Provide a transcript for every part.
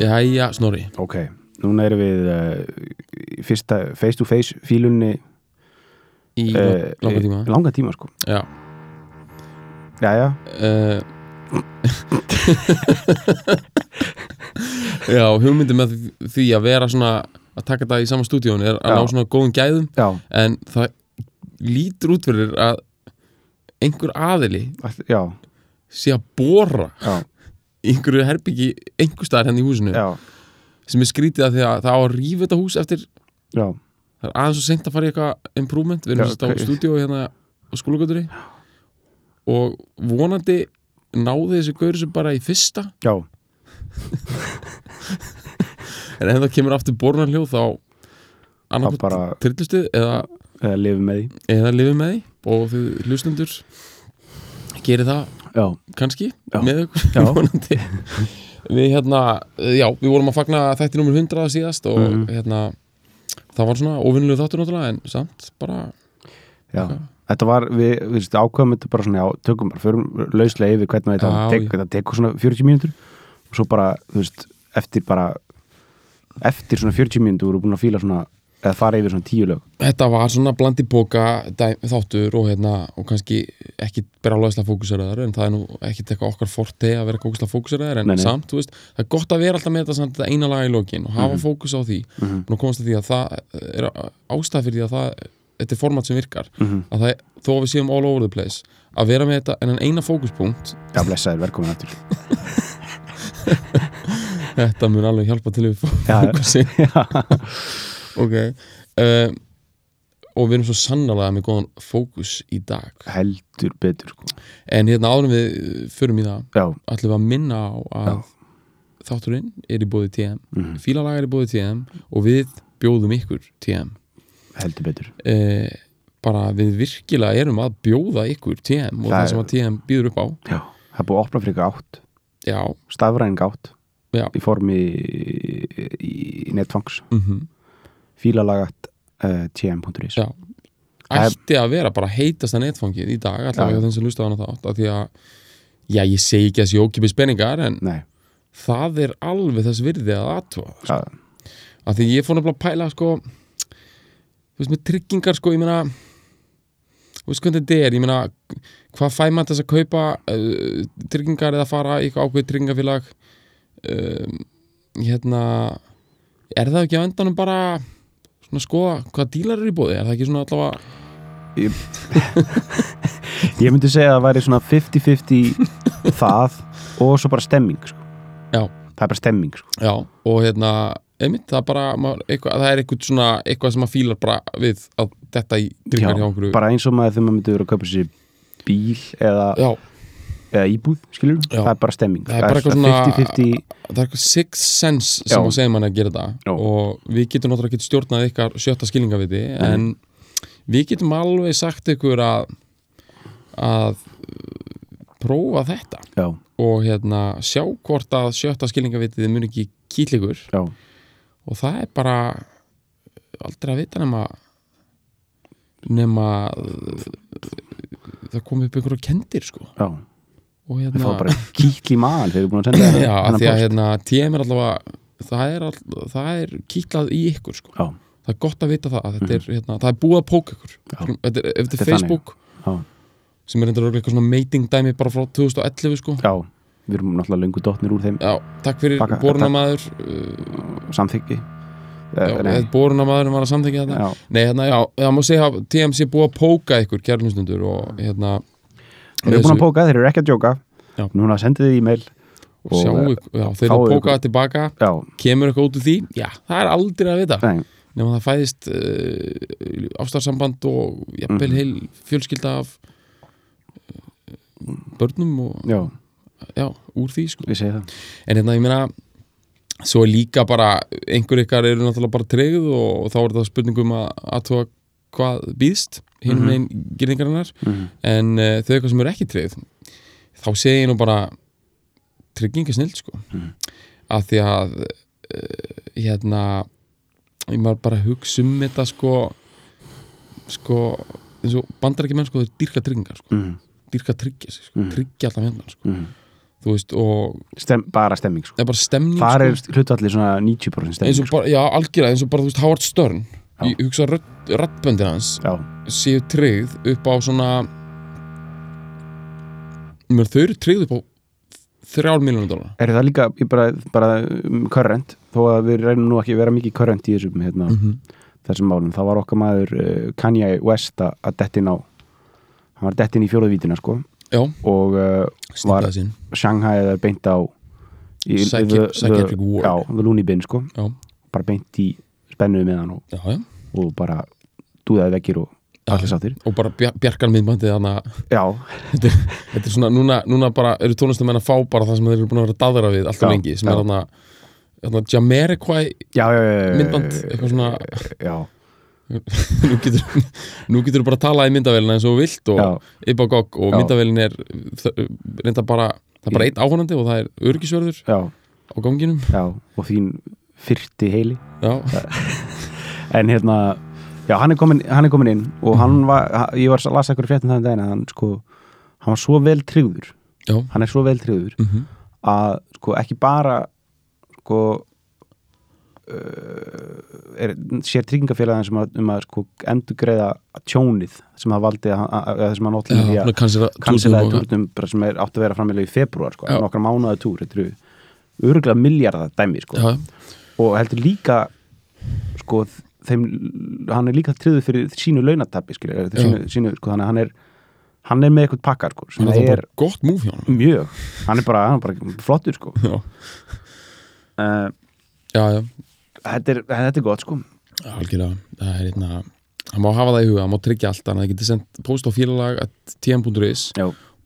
Jæja, Snorri. Ok Núna erum við uh, fyrsta face-to-face fílunni Í uh, langa tíma. Langa tíma, sko. Já. Jæja, uh, Já, hugmyndi með því að vera svona að taka þetta í sama stúdíun er að Já. ná svona góðum gæðum já, en það lítur út fyrir að einhver aðili já, sé að bóra einhverju herbyggi einhver staðar henni í húsinu. Já, sem er skrítið að því að það á að rífa þetta hús eftir já, það er aðeins og seint að fara í eitthvað improvement. Við erum á ok. stúdíu hérna á skólagöturi og vonandi náði þessi gaur sem bara í fyrsta. Já, en ef það kemur aftur bornarljóð þá bara... trillustuð eða, eða lifið með því. og þau hlustundur gerir það Já, kannski Já. með ykkur við hérna, já, við vorum að fagna þætti nummer 100 síðast og Mhm. hérna það var svona óvinnulegu þáttur náttúrulega en samt bara, já Þetta var, við, við ákveðum þetta bara svona, já, tökum bara, förum lauslega yfir hvernig þetta Já, tek, já. þetta tekur svona 40 mínútur og svo bara, þú veist, eftir bara eftir svona 40 mínútur voru búin að fíla svona, eða fara yfir svona tíu lög þetta var svona blandi boka þáttur og hérna og kannski ekki brálaðislega fókuseraðar en það er nú ekki eitthvað okkar forte að vera kókuslega fókuseraðar en Nei, nei. samt, veist, það er gott að vera alltaf með þetta, samt, þetta eina laga í lokin og hafa fókus á því Mhm. og komast að því að það er ástæð fyrir því að það þetta er format sem virkar Mhm. að það, er- þó að við séum all over the place að vera með þetta en eina fókuspunkt Já, blessaður, velkomin aftur þetta mun alveg hjálpa til við Já. ok. Um, og við erum svo sannarlega með góðan fókus í dag. Heldur betur, sko. En hérna áðurum við uh, förum í það ætlum við að minna á að Já. þátturinn er í bóði TM Mhm. fílalag er í bóði TM og við bjóðum ykkur TM heldur betur. Eh, bara við virkilega erum að bjóða ykkur TM og Það það, sem að TM býður upp á. Já, það búið að opna fyrir ykkur átt. Stafræðing átt Já. í formi í, í netfangs. Mm fílalagat uh, tm.is. Það er- ætti að vera bara heitasta netfangið í dag allavega hjá þeim sem lusta á hana þátt af því að, já ég segi ekki að þessi ókipis peningar en Nei, það er alveg þess virði að aðtúa já, af því ég fór nefnilega að pæla sko, þú veist með tryggingar sko, ég meina þú veist hvernig þetta er, ég meina hvað fæ maður þess að kaupa uh, tryggingar eða fara í eitthvað ákveð tryggingafélag? Um, hérna er það ekki á endanum bara svona skoða hvað dílar eru í bóði er það ekki svona allavega ég myndi segja að það væri svona 50-50 það og svo bara stemming sko. Já. það er bara stemming sko. já, og hérna einmitt, það er bara, maður, eitthvað, það er eitthvað svona eitthvað sem maður fílar bara við að þetta í tryggingar hjá okkur bara eins og maður þegar maður myndi vera að kaupa sér bíl eða, já, eða íbúð skilur, Já. það er bara stemming. Það er bara eitthvað svona- 50-50 það er eitthvað six sense sem Já. að segja manni að gera þetta Já. og við getum náttúrulega ekki stjórnað ykkar sjötta skilningaviti en við getum alveg sagt ykkur að að prófa þetta. Já, og hérna sjá hvort að sjötta skilningavitið mun ekki kýll ykkur. Og það er bara aldrei að vita nema nema það kom upp einhverja kendir sko. Já og það hérna fá bara kýtl í maðan þegar þú er búin að senda Já, af þennan því að hérna, TM er allavega það er, all, það er kýtlað í ykkur sko. já, það er gott að vita það að þetta er, hérna, það er búið að póka ykkur. Já. þetta er, ef þetta er er Facebook já, sem er eitthvað svona mating dæmi bara frá 2011 sko. Já, við erum náttúrulega löngu dottnir úr þeim. Já, takk fyrir Baka- borunamaður uh, samþykki. Já, Eh, borunamaðurinn var að samþekja þetta. Já. Nei, hérna, já, það má segja að TMC búið að póka ykkur kærlustundur og hérna Þeir eru búin að póka, þeir eru ekki að djóka. Já. Núna sendið þið e-mail og sjá, og, ykkur- já, þeir eru að póka það tilbaka. Já, kemur eitthvað út úr því, já, það er aldrei að vita. Nei, nema það fæðist uh, ástarsamband og jafnvel Mhm. heil fjölskylda af uh, börnum og já, já, úr því sko. En hérna ég meina svo er líka bara, einhver ykkar eru náttúrulega bara tregð og, þá er það spurningum að aðtóa hvað býðst hinn Mhm. megin gyrningarinnar Mhm. en uh, þau eitthvað sem eru ekki tregð þá segi ég nú bara trygginga snill sko Mhm. að því að uh, hérna ég maður bara hugsa um þetta sko sko eins og bandar ekki menn sko þeir dýrka tryggingar sko, Mhm. dýrka tryggja sig sko, Mhm. tryggja alltaf hérna sko, þú veist og Stem, Bara stemming sko það er bara stemning Það er sko. hlutallir svona 90% stemming og sko. bara, já, algjörlega, eins og bara, þú veist, Howard Stern. Ég hugsa að rattböndin hans Já, séu tryggð upp á svona mér þau eru tryggð upp á þrjár miljónum dólar er það líka bara, bara um, current þó að við reynum nú ekki að vera mikið current í þessum hérna, -hmm. þessum málum. Þá var okkar maður uh, Kanye West að dettin á hann var dettin í fjóruðvítina sko. Já, og uh, var Shanghai eða beint á í, Psychi- the- the- psychiatric ward. já, the loony bin sko. Já, bara beint í spennuði með hann og, já, já. og bara dúðaði vekkir og allir sáttir. Og bara bjar bjarkan miðbandið þetta, er- þetta er svona, núna, núna bara eru tónlistamenn að fá bara það sem þeir eru búin að vera að daðra við alltaf lengi, sem já. er þarna já myndband, eitthvað svona. Já, nú getur, nú getur bara að tala í myndavélina eins og þú vilt og já, Ibagog og Já. myndavélin er reynda bara, það er bara einn áhörnandi og það er örgisvörður á ganginum. Já og þín fyrti heili. En hérna já, hann er komin, hann er komin inn og hann var, ha- ég var að lasa eitthvað fréttum þannig daginn að hann sko, hann var svo vel tryggður. Já. Hann er svo vel tryggður mm að sko ekki bara sko er, sér tryggingafélagin sem að, um að sko endur greiða tjónið sem það valdi að, að, að þessum að nótlega því að kanselaði túrnum sem er átt að vera frammelega í februar sko, nokkra mánuða túr. Þetta eru öruglega miljardar dæmi sko. já, og heldur líka sko þeim, hann er líka tryggður fyrir sínu launatappi skilur, Já. sínu, sínu, sko, þannig að hann er hann er með eitthvað pakkar sko, það er er bara gott múf hjá hann mjög, hann er bara, hann er bara flottur sko. Já, uh, já, já, þetta, er, þetta er gott sko. Algjörlega. Það er einna, hann má hafa það í huga, hann má tryggja allt það getur sendt post á félalag at tm.is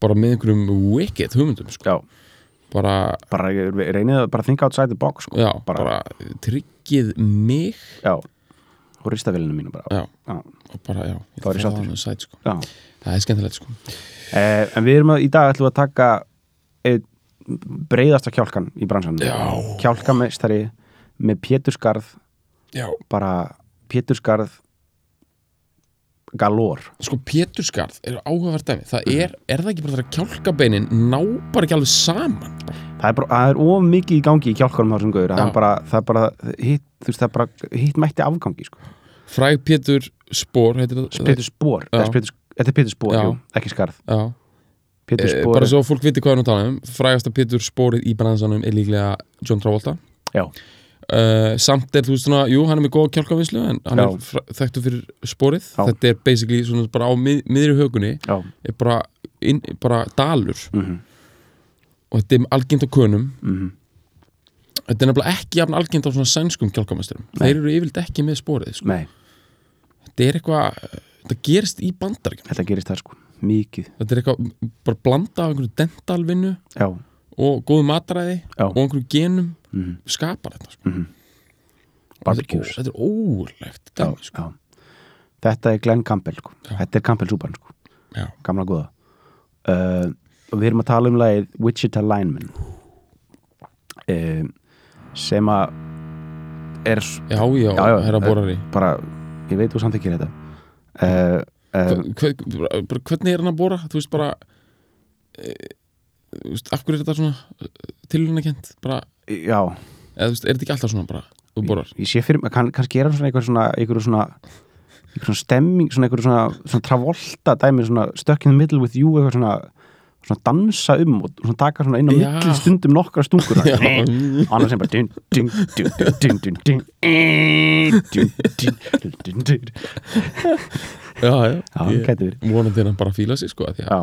bara með einhverjum wicked hugmyndum sko. já, bara, bara reynið að bara think outside the box sko. Já, bara- bara, tryggið mig. Já, og ristavélinu mínu bara. Já, og bara, já, ég Þá er það sæt, sko. það er skemmtilegt sko. Eh, en við erum að, í dag ætlum við að taka einn breiðasta kjálkan í bransanum. Já. kjálkameistari með Péturskarð bara Péturskarð galor sko Péturskarð er áhugavert dæmi. Það Mhm. er, er það ekki bara þegar kjálkabeinin ná bara ekki alveg saman? Það er, bara, það er of mikið í gangi í kjálkanum þessum gauður það það er bara hitt, veist, það er bara hitt mætti afgangi sko. fræg Pétur spór það? Pétur spór, þetta er Pétur, spór jú, ekki skarð. Já, Pétur e, spór, bara svo fólk viti hvað er nú talað um frægasta Pétur spórið í bransanum er líklega John Travolta. Já, uh, samt er þú veist svona, jú hann er með góða kjálkavinslu en hann Já. er þekktur fyrir spórið Já. þetta er basically svona bara á mið, miðri högunni já. er bara, inn, bara dalur. Mm og þetta er algengt á könum -hmm. þetta er nefnilega ekki jafn algengt á svona sænskum kjálkavinslurum Nei. þeir eru yfirleitt ekki með spórið sko. þetta er eitthvað þetta gerist í bandaríkjum þetta gerist það sko. Mikið, þetta er eitthvað bara blanda af einhverju dentalvinnu já, og góðu matræði og einhverju genum mm skapar þetta sko. barbecues þetta er dæmi, sko. þetta er Glenn Campbell sko. Þetta er Campbell súpan sko. Gamla góða. Uh, og við erum að tala um lagið Wichita Lineman. Uh, sem að er já, já, Já, já, herra eh, borari bara, ég veit þú samt ekki þetta. Uh, uh, bara hvernig er hann að bora? Þú veist bara e, þú veist, af hverju er þetta svona tilhörnakent bara, já, eða veist, er þetta ekki alltaf svona bara? Þú borar ég sé fyrir mig kann, kannski er hann svona eitthvað svona, eitthvað svona svona stemming, svona einhver svona, svona travolta dæmi, svona stuck in the middle with you eitthvað svona, svona dansa um og svona taka svona inn á milli stundum nokkra stungur Já. annars sem bara eh, já, já, Ég- vonandi er hann bara að fíla sig sko, Já,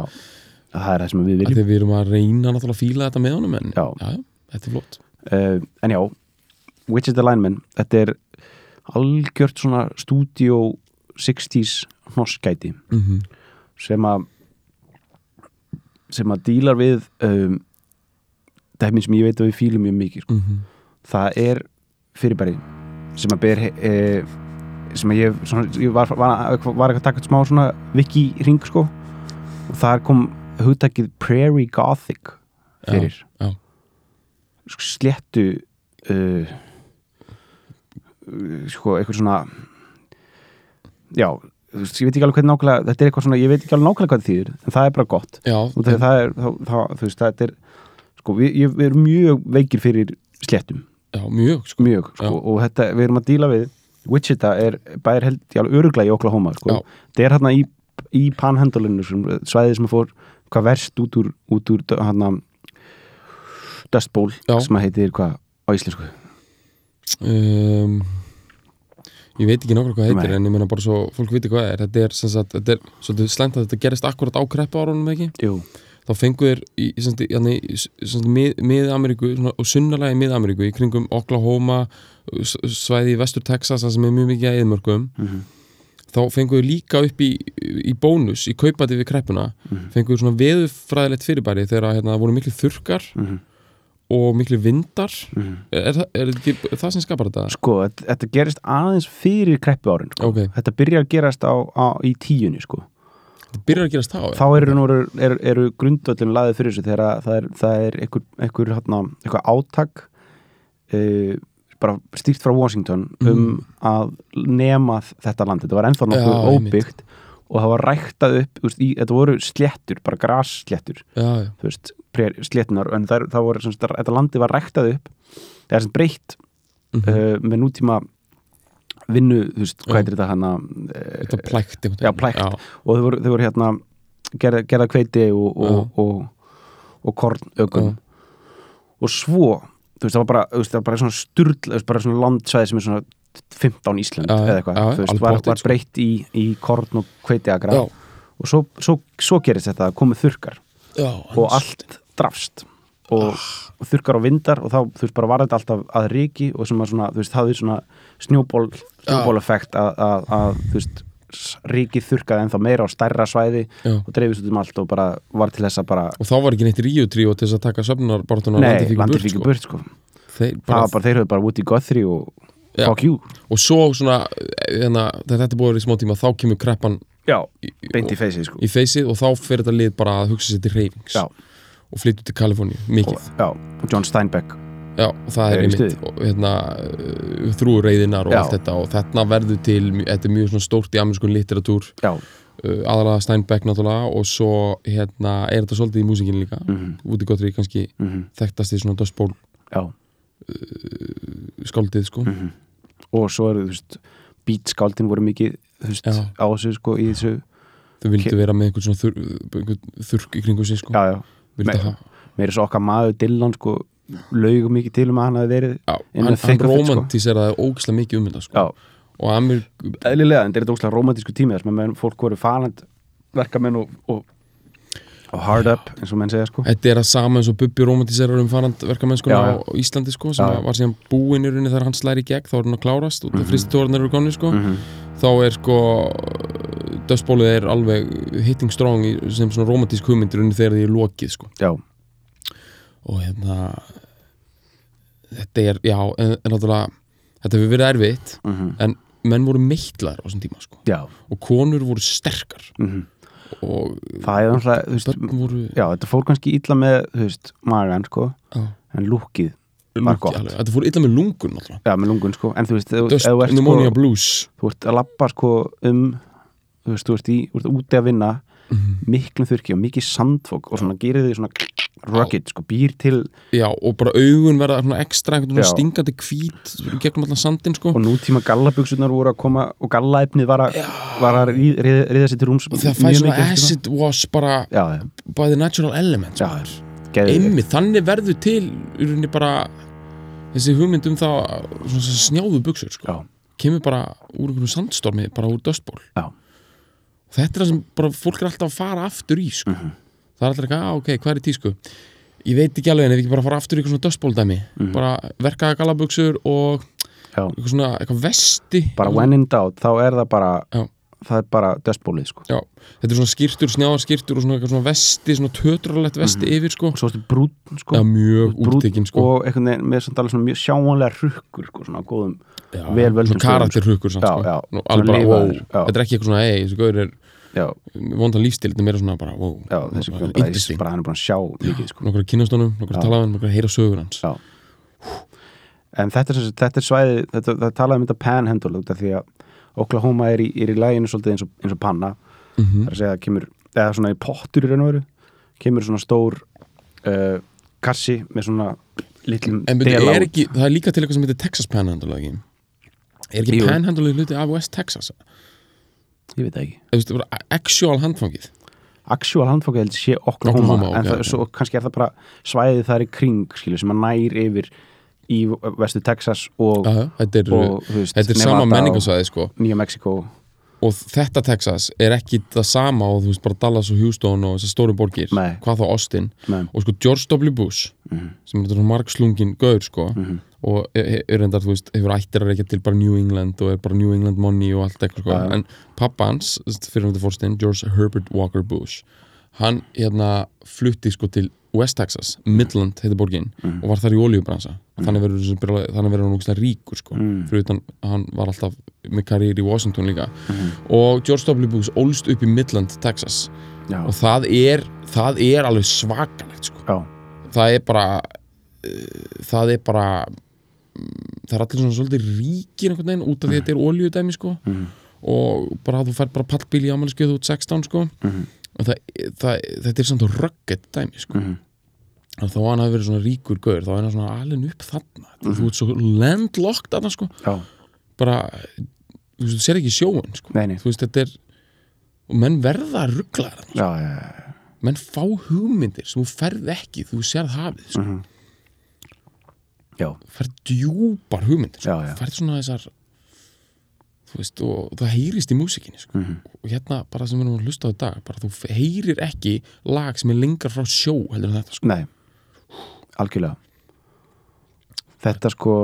það er það sem við viljum. við erum að reyna náttúrulega að fíla þetta með honum en já, þetta er flott uh, En já, Witches Alignment þetta er algjört svona studio 60s hnossgæti mm sem að sem að dílar við um, dæmin sem ég veit að við fílum mjög mikið sko. -hmm. það er fyrirbæri sem að ber e, sem að ég, svona, ég var, var, var ekki að taka smá svona viki ring sko og þar kom hugtakið Prairie Gothic fyrir já. Sko, sléttu uh, uh, sko eitthvað svona já, ég veit ekki alveg hvernig nákvæmlega þetta er eitthvað svona, ég veit ekki alveg nákvæmlega hvað það þýðir en það er bara gott. Já, og þegar það er, þá, þá, þú veist, þetta er sko, við, ég, við erum mjög veikir fyrir sléttum, já, mjög sko. mjög sko, og þetta, við erum að díla við Wichita er bæðir held í alveg öruglega í Oklahoma, sko, þetta er hérna í, í panhandalinu, svæðið sem fór hvað verst út úr, út úr hérna Dust Bowl, Já. sem að heitir hvað á íslensku, um, ég veit ekki nákvæmlega hvað heitir Nei. en ég meina bara svo fólk viti hvað er þetta er, sem sagt, þetta er svolítið slæmt að þetta gerist akkurat á kreppu árunum ekki jú, þá fengu þeir í, sem sagt, í- sem sagt, mið, mið-Ameríku svona, og sunnarlega í mið-Ameríku í kringum Oklahoma s- svæði í vestur Texas það sem er mjög mikið að eðmörkum Mhm. þá fengu þeir líka upp í, í bónus í kaupati við kreppuna Mhm. fengu þeir svona veðufræðilegt fyrirbæri þegar hérna, það voru miklu þurrkar Mhm. Og miklu vindar Mhm. er, er, er ekki það sem skapar þetta? sko, þetta, þetta gerist aðeins fyrir kreppu árin, sko. Ok. þetta byrjar að gerast á, á, í tíunni, sko Það byrjar að gerast þá þá eru, okay. eru, eru grundvöldin laðið fyrir þessu þegar að það er, það er einhver, einhver, hérna, eitthvað átak uh, bara stýrt frá Washington um að nema þetta land, þetta var ennþá nokkuð einmitt. óbyggt og það var ræktað upp veist, í, þetta voru sléttur, bara já, þú veist, sléttunar en það, það voru, sem sagt, þetta landi var ræktað upp. Það er sem breytt Mhm. uh, með nútíma vinnu, þú veist, hvað heitir þetta hana þetta er plækt Já, plækt. já, og þau voru, voru hérna gerða, gerða kveiti og, og, og, og kornökum. Já. og svo þú veist, það var bara, veist, það var bara svona sturl bara svona landsvæði sem er svona 15 Ísland eða eitthvað, þú veist, var, var breytt í, í korn og kveitiagra og svo, svo, svo gerist þetta að komið þurkar já og allt drafst og, og þurkar og vindar og þá, þú veist, bara var þetta alltaf að ríki og sem að svona, þú veist, hafði svona snjóból, snjóbóleffekt að, að, að, þú veist, ríkið þurkaði ennþá meira á stærra svæði Já. og dreifist út um allt og bara var til þess að bara og þá var ekki neitt ríutríu til þess að taka söfnarbartuna Nei, landið fyrir burt sko. Þeir bara, bara, þeir höfðu bara Woody Guthrie og Já. fuck you og svo svona hérna, þegar þetta er vera í smá tíma þá kemur kreppan Já, í, beint í og, feysið sko. í feysið og þá fyrir þetta lið bara að hugsa sér til reyfings Já. Og flyttu til Kaliforníu, mikið. Og, já, og John Steinbeck. Já, og það Er í einmitt og, hérna, þrúurreiðinar og Já. allt þetta og þetta verður til, þetta er mjög stórt í amerskun litteratúr uh, aðalega Steinbeck náttúrulega og svo hérna, er þetta svolítið í músikinu líka Mhm. Woody Guthrie kannski mhm, þekktast í svona Dust Bowl já. skáldið sko. Mhm. og svo eru, þú veist beatskáldin voru mikið, þú veist, á þessu sko, í þessu, þau vildu vera með einhvern svona þur, einhvern þurrk í kringu sig sko. Já, já hafa meira svo okkar maður Dylan sko, laugum mikið til um að hann hafi verið Já, hann, hann sko. romantíseraði ógislega mikið um þetta sko. Já, og Amir, eðlilega, en þetta er óslega romantísku tími þess að fólk voru falend verkamenn og, og, og hard up, eins og menn segja sko þetta er að sama eins og Bubbi romantíserar um farand verkamennskuna Já, á já. Íslandi sko, sem Já, já. var síðan búin í rauninni þegar hann slæri í gegn, þá er hann að klárast og það fristi tórnir eru konni sko, Mhm. þá er sko döðsbólið er alveg hitting strong sem svona romantísk hugmyndir rauninni þegar því er lokið sko. Já, og hérna þetta er, já, en, en náttúrulega þetta hefur verið erfitt mhm, en menn voru meitlar á þessum tíma sko. Já. Og konur voru sterkar. Mhm. og Það er náttúrulega, þú veist, voru já, þetta fór kannski illa með, þú veist, magan sko, já, en lúkið þetta fór illa með lungun náttúrulega. Já, með lungun sko, en þú veist, Dust þú ert sko, blues. þú ert að labba sko um, þú veist, þú ert í, þú ert úti að vinna miklum þurki og mikið sandfók og svona gerir því svona rugged, sko, býr til já, og bara augun verða svona ekstra einhvern Já. stingandi hvít gegnum allan sandin sko. Og nútíma gallabuksunar voru að koma og gallaefnið var að, að ríða sér til rúms og það fæði svona mikið, sko. acid wash bara já, já, by the natural elements já, einmitt, þannig verður til í rauninni bara þessi hugmynd um það svona sem snjáðu buksur sko. já, kemur bara úr einhverjum sandstormi bara úr döstból já, þetta er það sem bara fólk er alltaf að fara aftur í sko. Mhm. það er alltaf ekki, ah, ok, hvað er í tísku ég veit ekki alveg en ef ég ekki bara fara aftur í eitthvað svona döstbóldæmi Mhm. bara verkaða gallabuxur og já eitthvað svona, eitthvað vesti bara when in doubt, þá er það bara Já. Það er bara döstbólið, sko. Já, þetta er svona skýrtur, snjáðar skýrtur og svona, svona vesti, svona tötralett vesti yfir sko, svo ertu brún, sko. Já, mjög úttekinn sko. og einhvern veginn með svona, svona mjög sjáanlega rukkur, sko, svona góðum já, vel völdum svona karakterhukkur samt, Já, sko. já, svona alveg bara, wow, já. þetta er ekki eitthvað svona, ei, þessi gaur er já, vondan lífstil, þetta er meira svona bara, wow, já, þessi bara bara, interesting, bara hann er búin að sjá mikið, sko. nokkra kynastónum, Já. talaðan, nokkra Oklahoma er í, er í læginu svolítið eins og, eins og panna Mhm. það er að segja að kemur, eða svona í pottur í raun og veru kemur svona stór uh, kassi með svona litlum út. ekki, það er líka til eitthvað sem heitir Texas Panhandle, ekki? Er ekki. Panhandle hluti af West Texas? ég veit ekki bara actual handfangið actual handfók held ég sé Oklahoma, Oklahoma, ok, en það, ok. svo kannski er það bara svæðið þar í kring skilur, sem að nær yfir í vestu Texas og, Já, þetta er, og veist, þetta er sama menningarsvæði, sko Nýja Mexiko og þetta Texas er ekki það sama og þú veist bara Dallas og Houston og þessar stóru borgir Nei. hvað þá Austin Nei. og sko George W. Bush sem er margslungin gaur sko og er, er reyndar, þú veist, hefur ættir að reykja til bara New England og er bara New England money og allt eitthvað sko, Ja. en pappa hans fyrir þetta fórstinn, George Herbert Walker Bush hann hérna flutti sko til West Texas Midland heitir borgin og var þar í oljubransa byrla- þannig verður hann ógstlega ríkur sko, fyrir utan hann var alltaf með karriér í Washington líka. Og George W. Bush ólst upp í Midland, Texas. Já, og það er, það er alveg svakalegt sko. það er bara uh, það er bara mm, það er allir svona svolítið ríkir einhvern veginn út af því að þetta er oljudæmi sko. og bara þú fær bara pallbíl í ámæliskeið út 16 sko. Og það, það, þetta er samt rugged dæmi sko. og þá hann hafi verið svona ríkur gaur þá er hann svona alveg upp þarna þú ert svo landlocked þarna sko. bara, þú veist, þú sér ekki sjóin sko. nei, nei þú veist, þetta er og menn verða rugglaðar já, já, já, menn fá hugmyndir sem þú ferð ekki þú sérð hafið sko. já, ferð djúpar hugmyndir sko. Já, já. ferð svona þessar veist, og það heyrist í músikinni sko. Mhm. og hérna bara sem við erum að hlusta á dag bara þú heyrir ekki lag sem er lengra frá sjó heldur en þetta sko. nei algjörlega þetta sko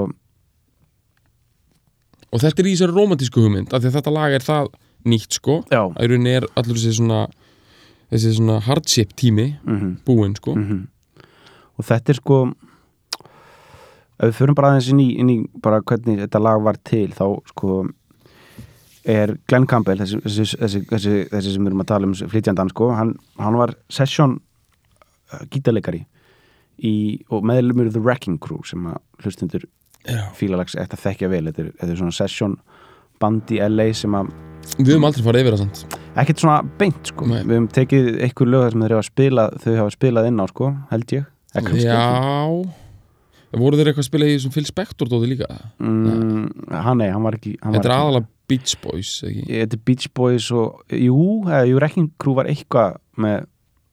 og þetta er í þessari romantísku hugmynd af því að þetta lag er það nýtt sko að í rauninni er allur þessi svona þessi svona hardship tími Mhm. búinn sko og þetta er sko ef við förum bara aðeins inn í, inn í bara hvernig þetta lag var til þá sko er Glenn Campbell þessi, þessi, þessi, þessi, þessi sem við erum að tala um flytjandan sko, hann, hann var session uh, gítarleikari í, og meðlumur The Wrecking Crew sem að hlustundur fílalags eftir að þekkja vel. Þetta er, þetta er svona session band í LA sem að við höfum aldrei farið yfir það sant ekkert svona beint sko. Nei. við höfum tekið einhver lög sem þeir hafa spilað þau hafa spilað inn á sko, held ég. Já voru þeir eitthvað að spila í þessum Phil Spector dóði líka mm, hann nei, hann var ekki hann þetta er var ekki, aðalega Beach Boys ekki? þetta er Beach Boys og jú, jú, Wrecking Crew var eitthvað með,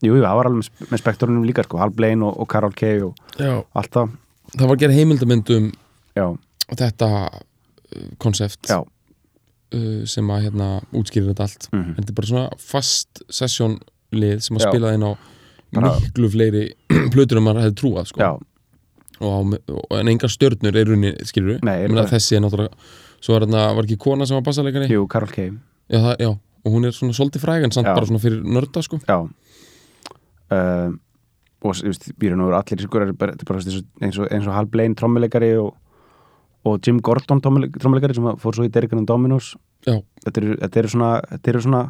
jú, jú, það var alveg með, spektorunum líka sko, Hal Blaine og, og Karol K og já. allt það, það var að gera heimildamynd um já, þetta konsept já uh, sem að hérna útskýrir þetta allt Mhm. þetta er bara svona fast session lið sem að Já. spila inn á Bara- miklu fleiri plötur en maður hefði trúað sko. já, og, og en engar stjörnur er runni skilur er bara- þessi er náttúrulega svo er hérna, var ekki kona sem var bassaleikari? Jú, Karol K já, það, já, og hún er svona svolítið fræg en samt Já. bara svona fyrir nörda sko. já. Uh, og þú veist, býrun og allir þessi gurar, bara- þetta er bara eins og, og, Hal Blaine trommuleikari og, og Jim Gordon trommuleikari sem fór svo í Derrick and Dominos. Já, þetta eru, þetta eru svona þetta eru svona,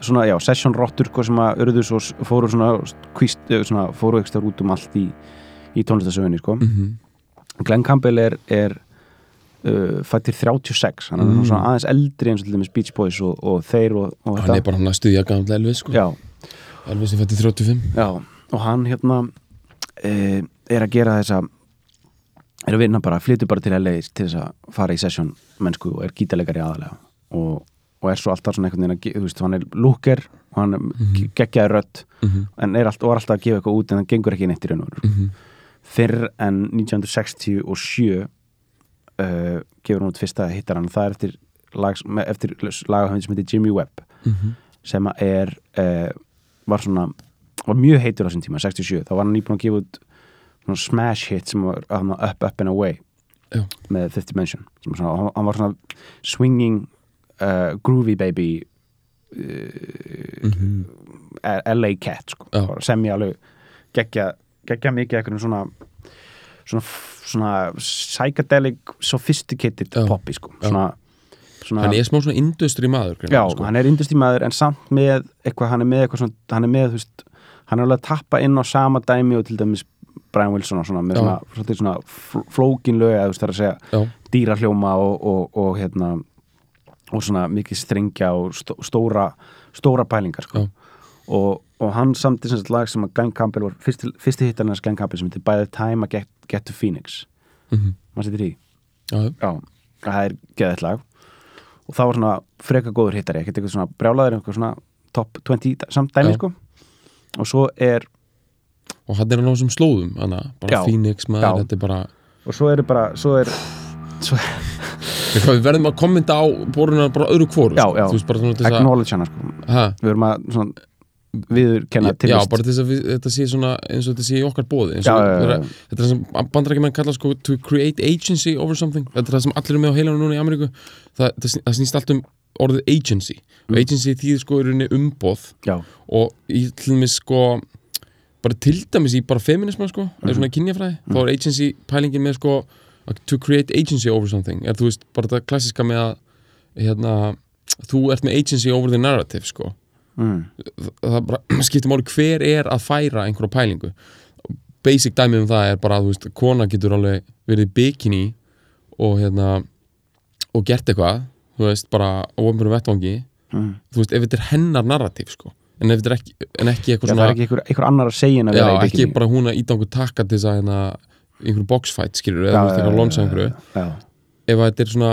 svona já, session rottur sko, sem að urðu svo fóru svona, kvíst, svona fóru ekstra út um allt í, í tónlistasögunni sko. mm Glenn Campbell er, er uh, fættir 36 hann er Mm. svona aðeins eldri eins og til dæmis Beach Boys og, og þeir og, og hann er bara hann að stuðja gamla Elvis sko. Elvis er fættið 35 já, og hann hérna uh, er að gera þessa er að vinna bara, flytur bara til LA til þess að fara í session mennsku og er gítalegari aðalega og, og er svo alltaf svona einhvern veginn að, þú veist, hann er lúker og hann mm -hmm. geggjaði rödd Mhm. en er allt, og er alltaf að gefa eitthvað út en hann gengur ekki neitt í raun og veru Mhm. Fyrr en 1967 uh, gefur hann út fyrsta hittaran það er eftir, lag, eftir lagahöfund sem heitir Jimmy Webb Mhm. sem að er uh, var svona, var mjög heitur á þessum tíma 67, þá var hann nýbúin að gefa út svona smash hit sem var Up, Up and Away Já. með Fifth Dimension sem var svona, hann- hann var svona swinging uh, groovy baby Mhm. LA Cat sko. Sem ég alveg geggja, geggja mikið eitthvað svona svona, svona psychedelic sophisticated Já. poppi sko. Svona, svona hann er smá svona industry maður já, sko. hann er industrímaður en samt með eitthvað, hann er með eitthvað svona, hann er með, þú veist, hann er alveg að tappa inn á sama dæmi og til dæmis Brian Wilson og svona, með Já. svona, svona, svona fl- flókin lög, eða þú veist, það að segja já, dýrahljóma og, og, og hérna og svona mikið strengja og stó, stóra, stóra pælingar sko. Og, og hann samti sem sagt lag sem að Glenn Campbell var fyrsti, fyrsti hittarinn hans Glenn Campbell sem heitir By the time I get, get to Phoenix. Mhm. maður setur í já, það er geðið lag. Og það var svona freka góður hittari ekkert eitthvað svona brjálaður, eitthvað svona top 20 samt dæmi sko. Og svo er, og hann er á þessum slóðum hana, bara Já. Phoenix maður, þetta er bara og svo er bara svo er, svo, við verðum að kommenta á boruna bara öðru já, sko. acknowledge hana sko. Ha, við erum að svona viður kenna til já, bara til þess að við, þetta sé svona eins og þetta sé í okkar bóði Já, og vera- já. þetta er það sem bandarækjumenn kalla sko to create agency over something. Þetta er það sem allir eru með á heilanum núna í Ameríku. Það, það, sn- það snýst allt um orðið agency. Og Mm. agency þýðir sko í rauninni umboð. Já, og í til dæmis sko bara til dæmis í bara feminisma sko Mhm. eða svona kynjafræði, þá er agency pælingin með sko to create agency over something. Er þú veist bara þetta klassiska með að hérna, þú ert með agency over the narrative sko mm, það, það bara skiptir máli hver er að færa einhverja pælingu. Basic dæmið um það er bara að veist, kona getur alveg verið bikini og hérna og gert eitthvað, þú veist, bara ofnbjörnum vettvangi, mm. þú veist, ef þetta er hennar narrativ, sko en ef þetta er ekki, en ekki já, eitthvað það svona er ekki einhver, einhver annar að segja en að já, vera í ekki bikini. bara hún að íta einhver takka til þess að hérna, einhverju boxfight, skilur, eða Já, þú veist, já, eitthvað já, lonsa einhverju. já, ef þetta er svona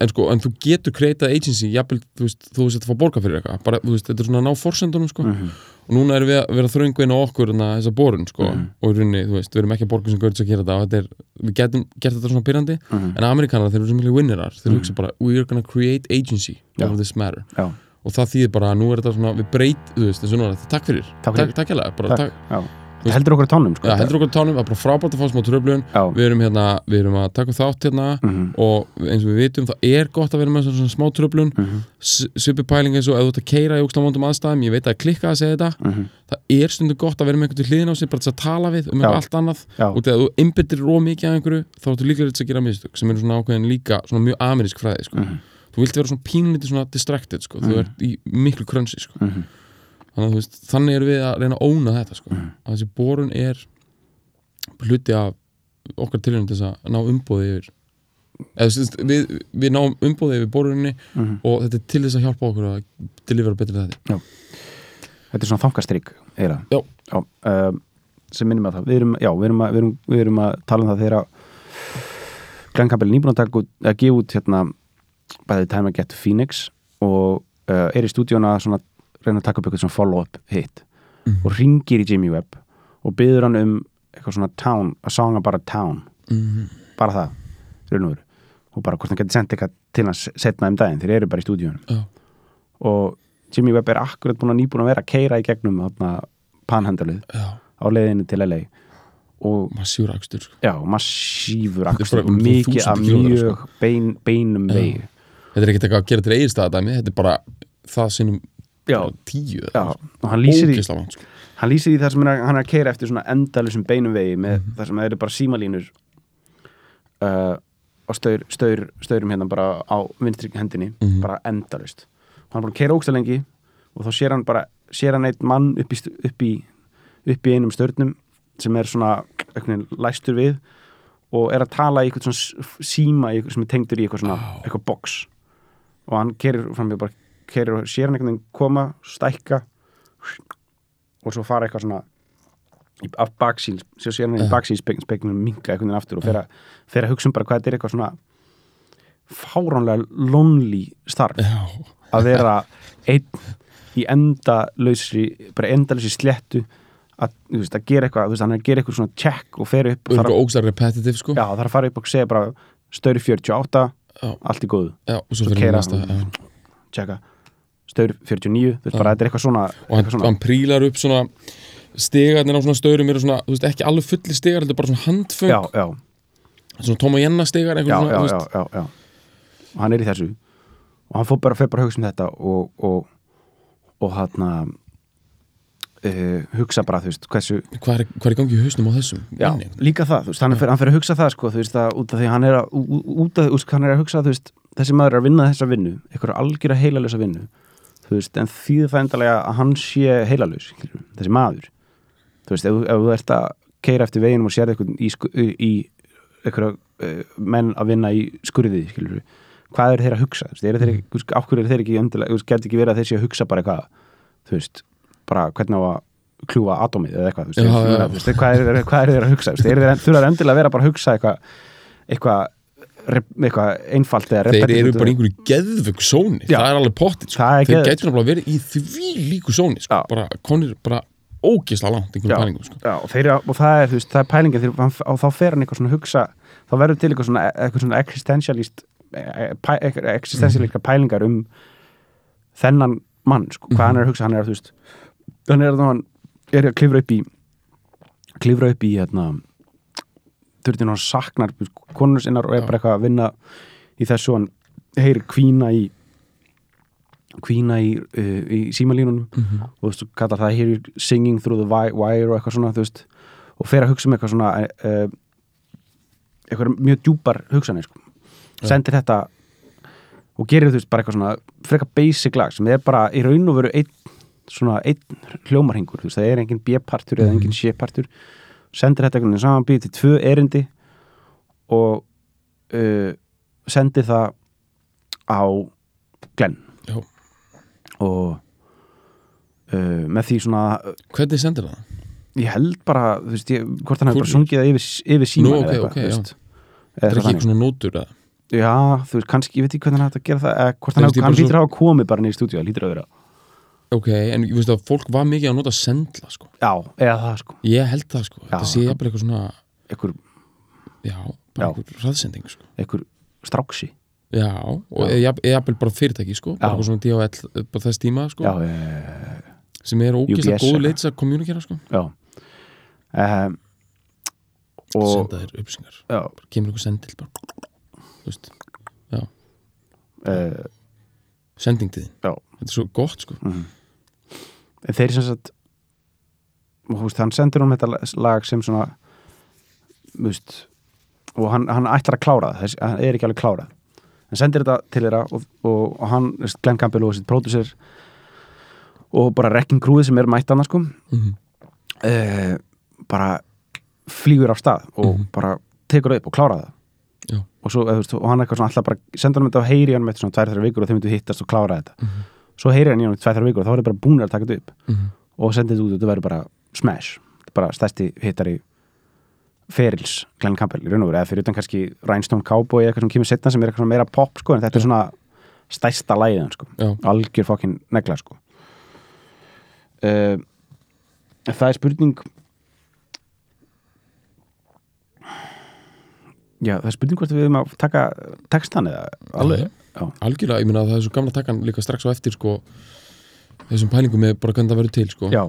en sko, en þú getur kreitað agency jafnvel, þú veist, þú veist að fá borga fyrir eitthvað. Bara, þú veist, þetta er svona að ná forsendunum, sko. Mhm. og núna erum við að vera á okkur na, þessa borun, sko, Mhm. og í rauninni þú veist, við erum ekki að borga sem görðs að gera þetta. Og þetta er, við getum gert þetta svona pyrrandi Mhm. en amerikanar, þeir eru sem miklu winnerar þeir hugsa bara, we are gonna create agency over this matter. Já, og það þýðir bara að nú er þetta svona, við breyt þú veist, þessu núna, takk fyrir, Takk takk, takk, takk, heldur okkur tánum sko Já, heldur okkur tánum, það er bara frábært að fá smá tröflun við erum hérna, við erum að taka þátt hérna Mhm. og eins og við vitum það er gott að vera með svona, smá tröflun Mhm. svipi pæling eins og ef þú ert að keira í ókslamóndum aðstæðum, ég veit að það klikkað að segja þetta Mhm. það er stundu gott að vera með einhvern til hliðin á sig bara til að tala við um eitthvað allt annað Já. og þegar þú einbyttir ró mikið af einhverju þá ertu líklega til að gera mistök sem eru svona ákveðin líka svona mjög amerísk fræði sko. Mhm. þú vilt vera svona pínlítið svona distracted sko. þú ert í miklu krönsi sko. Þannig veist, þannig erum við að reyna að óna þetta sko. Mhm. að þessi borun er hluti af okkar tilhörnum til þess að ná umbóði yfir veist, við, við náum umbóði yfir borunni Mhm. og þetta er til þess að hjálpa okkur að delivera betri þetta þetta er svona. Já. já um, sem minnum að það við erum, já, við erum, að, við, erum, við erum að tala um það þegar Glenn Campbell er nýbúin að, að gefa út hérna bæðið Time I Get to Phoenix og uh, er í stúdíuna að svona, reyna að taka upp eitthvað svona follow-up hit Mhm. og ringir í Jimmy Webb og byður hann um eitthvað svona town, a song about a town. Mm bara það, raun og og bara hvort hann geti sendt eitthvað til hans setna um daginn þeir eru bara í stúdíunum Já. og Jimmy Webb er akkurat búin að nýbúin að vera að keira í gegnum panhandalið Já, á leiðinu til LA og massíur akstur sko. já, massífur akstur. bara um mikið 1000 af mjög bein, beinum vegi. Þetta er ekkert eitthvað að gera til eigirstaðadæmi Þetta er bara það sinnum Já. bara tíu já, og hann lýsir, í, sko. hann lýsir í það sem hann er, hann er að keira eftir svona endalusum beinum vegi með Mhm. það sem eru bara símalínur uh, og staur, staur, staurum hérna bara á vinstri hendinni, Mhm. bara endalust og hann er búin að keira ógsta lengi og þá sér hann bara, sér hann eitt mann upp í, upp í, upp í einum störnum sem er svona læstur við og er að tala í eitthvað svona síma í sem er tengdur í eitthvað svona eitthvað box og hann kerir fram við bara kerir og sér hann einhvern veginn koma stækka og svo fara eitthvað svona af baksíl, svo sér hann í Já. baksíl spegnum minga einhvern veginn aftur og fer að, fer að hugsa um bara hvað þetta er eitthvað svona fáránlega lonely starf að vera einn í endalausri bara endalausri slettu að, veist, að gera eitthvað, þú veist, hann er að gera eitthvað svona check og fer upp og og þarf, sko að fara upp og segja bara stöður 48, Já. allt í góðu Já, og svo Svo næsta hann. checka, stöður 49 þú veist, Já. bara þetta er eitthvað svona, og hann, svona hann prílar upp svona stegarnir á svona stöðurum eru svona, þú veist, ekki alveg fulli stegar þetta er bara svona handföng, já, já, svona og Jenna stegar já, já, svona, já, já, já og hann er í þessu. Og hann fór bara, fer bara að hugsa um þetta og og, og hann uh, hugsa bara, þú veist, hversu hvað er, hvað er í gangi í hausnum á þessum Já, manni? líka það, þú veist, hann, fer, hann fyrir að hugsa það sko, þú veist, að, út af því að hann er að, út af, úst, hann er að hugsa, þú veist, þessi maður er að vinna þessa vinnu, eitthvað algjör að heilalösa vinnu, þú veist, en þýðir það endalega að hann sé heilalös, skilur, þessi maður, þú veist, ef, þú- ef þú ert að keira eftir veginum og sér eitthvað í, í, eitthvað uh, menn að vinna í skurðið, skilur, hvað eru þeir að hugsa, þú veist, eru þeir, ekki- þú veist, af hverju eru þeir ekki endilega, þú veist, getur ekki verið að þeir sé að hugsa bara eitthvað, þú veist, bara hvernig á að kljúfa atómið eða eitthvað, þú veist, þú veist, hvað er, þeir- hvað þeir að hugsa, þú veist, eru þeir þurfa endilega að vera bara að hugsa eitthvað eitthvað rep- eitthvað einfalt eða þeir eru bara einhverju geðvögg sóni, Já. það er alveg pottit sko. Er þeir geðveikt, gætur náttúrulega verið í því líku sóni sko. Bara konir bara ógisla langt einhverjum Já. pælingum sko. Já, og, þeir, og það er, veist, það er pælingin þegar og þá fer hann eitthvað svona að hugsa þá verður til eitthvað svona, eitthvað svona existentialist eh, pæ, eitthvað existentialista pælingar um þennan mann, sko, hvað hann er að hugsa hann er að, þú veist, hann er að hann er að klifra upp í klifra upp í, hérna þurftin hann saknar konur sinnar og er bara eitthvað að vinna í þessu hann heyri kvína í kvína í, uh, í símalínunum. Mhm. og þú veist, kallar það you're singing through the wi- wire og eitthvað svona, veist og fer að hugsa um eitthvað svona uh, eitthvað mjög djúpar hugsanir sko. sendir þetta og gerir þú veist bara eitthvað svona frekar basic lag sem er bara í raun og veru einn svona einn hljómarhingur þú veist, það er engin B-partur eða engin C-partur sendir veginn saman býð til tvö erindi og uh, sendir það á Glenn Já. og uh, með því svona hvernig sendir það? ég held bara, þú veist, ég, hvort hann hefur bara sungið það yfir, yfir síma Nú, eða ok, eitthvað, það er ekki eitthvað svona nótur eða? Já, þú veist, kannski, ég veit ekki hvernig hann hægt að gera það eða hvort hann, hann bara lítur að komið bara niður í stúdíu, lítur að vera ok, en ég veist að fólk var mikið að nota sendla sko. Já, eða það sko, ég held það sko, Já. þetta sé jafnvel eitthvað svona einhver, já, bara Já. eitthvað hraðsending sko. einhver stráksi. Já, og jafn- jafnvel bara fyrirtæki sko, bara Já. eitthvað svona DHL bara þess tíma sko, Já, e, sem er ógislega UPS, góð leits að kommunikera sko. já. Um, og senda þér upplýsingar, já, bara kemur eitthvað sendil bara, þú veist, uh, sending til þín. Já. Þetta er svo gott sko en þeir sem sagt veist, hann sendir hún þetta lag sem svona veist og hann, hann ætlar að klára það, þess, hann er ekki alveg klárað hann sendir þetta til þeirra og, og, og hann, Glenn Campbell og sitt pródusser og bara Wrecking Crewið sem er mætt annars sko Mhm. uh, bara flýgur af stað og Mhm. bara tekur upp og klára það Já. og, svo, eða, veist, og hann eitthvað svona alltaf bara sendur hann þetta og heyri hann með svona tvær þessar vikur og þeim myndu hittast og klára þetta Mhm. Svo heyri hann í hann tvær þessar vikur og þá er það bara búin að taka þetta upp Mhm. og sendið þetta út og þetta verður bara smash. Bara stærsti hittari ferils Glenn Campbell í raun og veru eða fyrir utan kannski Rhinestone Cowboy eitthvað sem kemur setna sem er eitthvað meira pop sko en þetta er svona stærsta læðan sko. Já. algjör fokkin negla sko. Uh, það er spurning já það er spurning hvort við erum að taka textan eða alveg. Já, algjörlega, ég meina að það er svo gamla takkan líka strax á eftir sko þessum pælingum með bara hvernig það verður til sko. Já.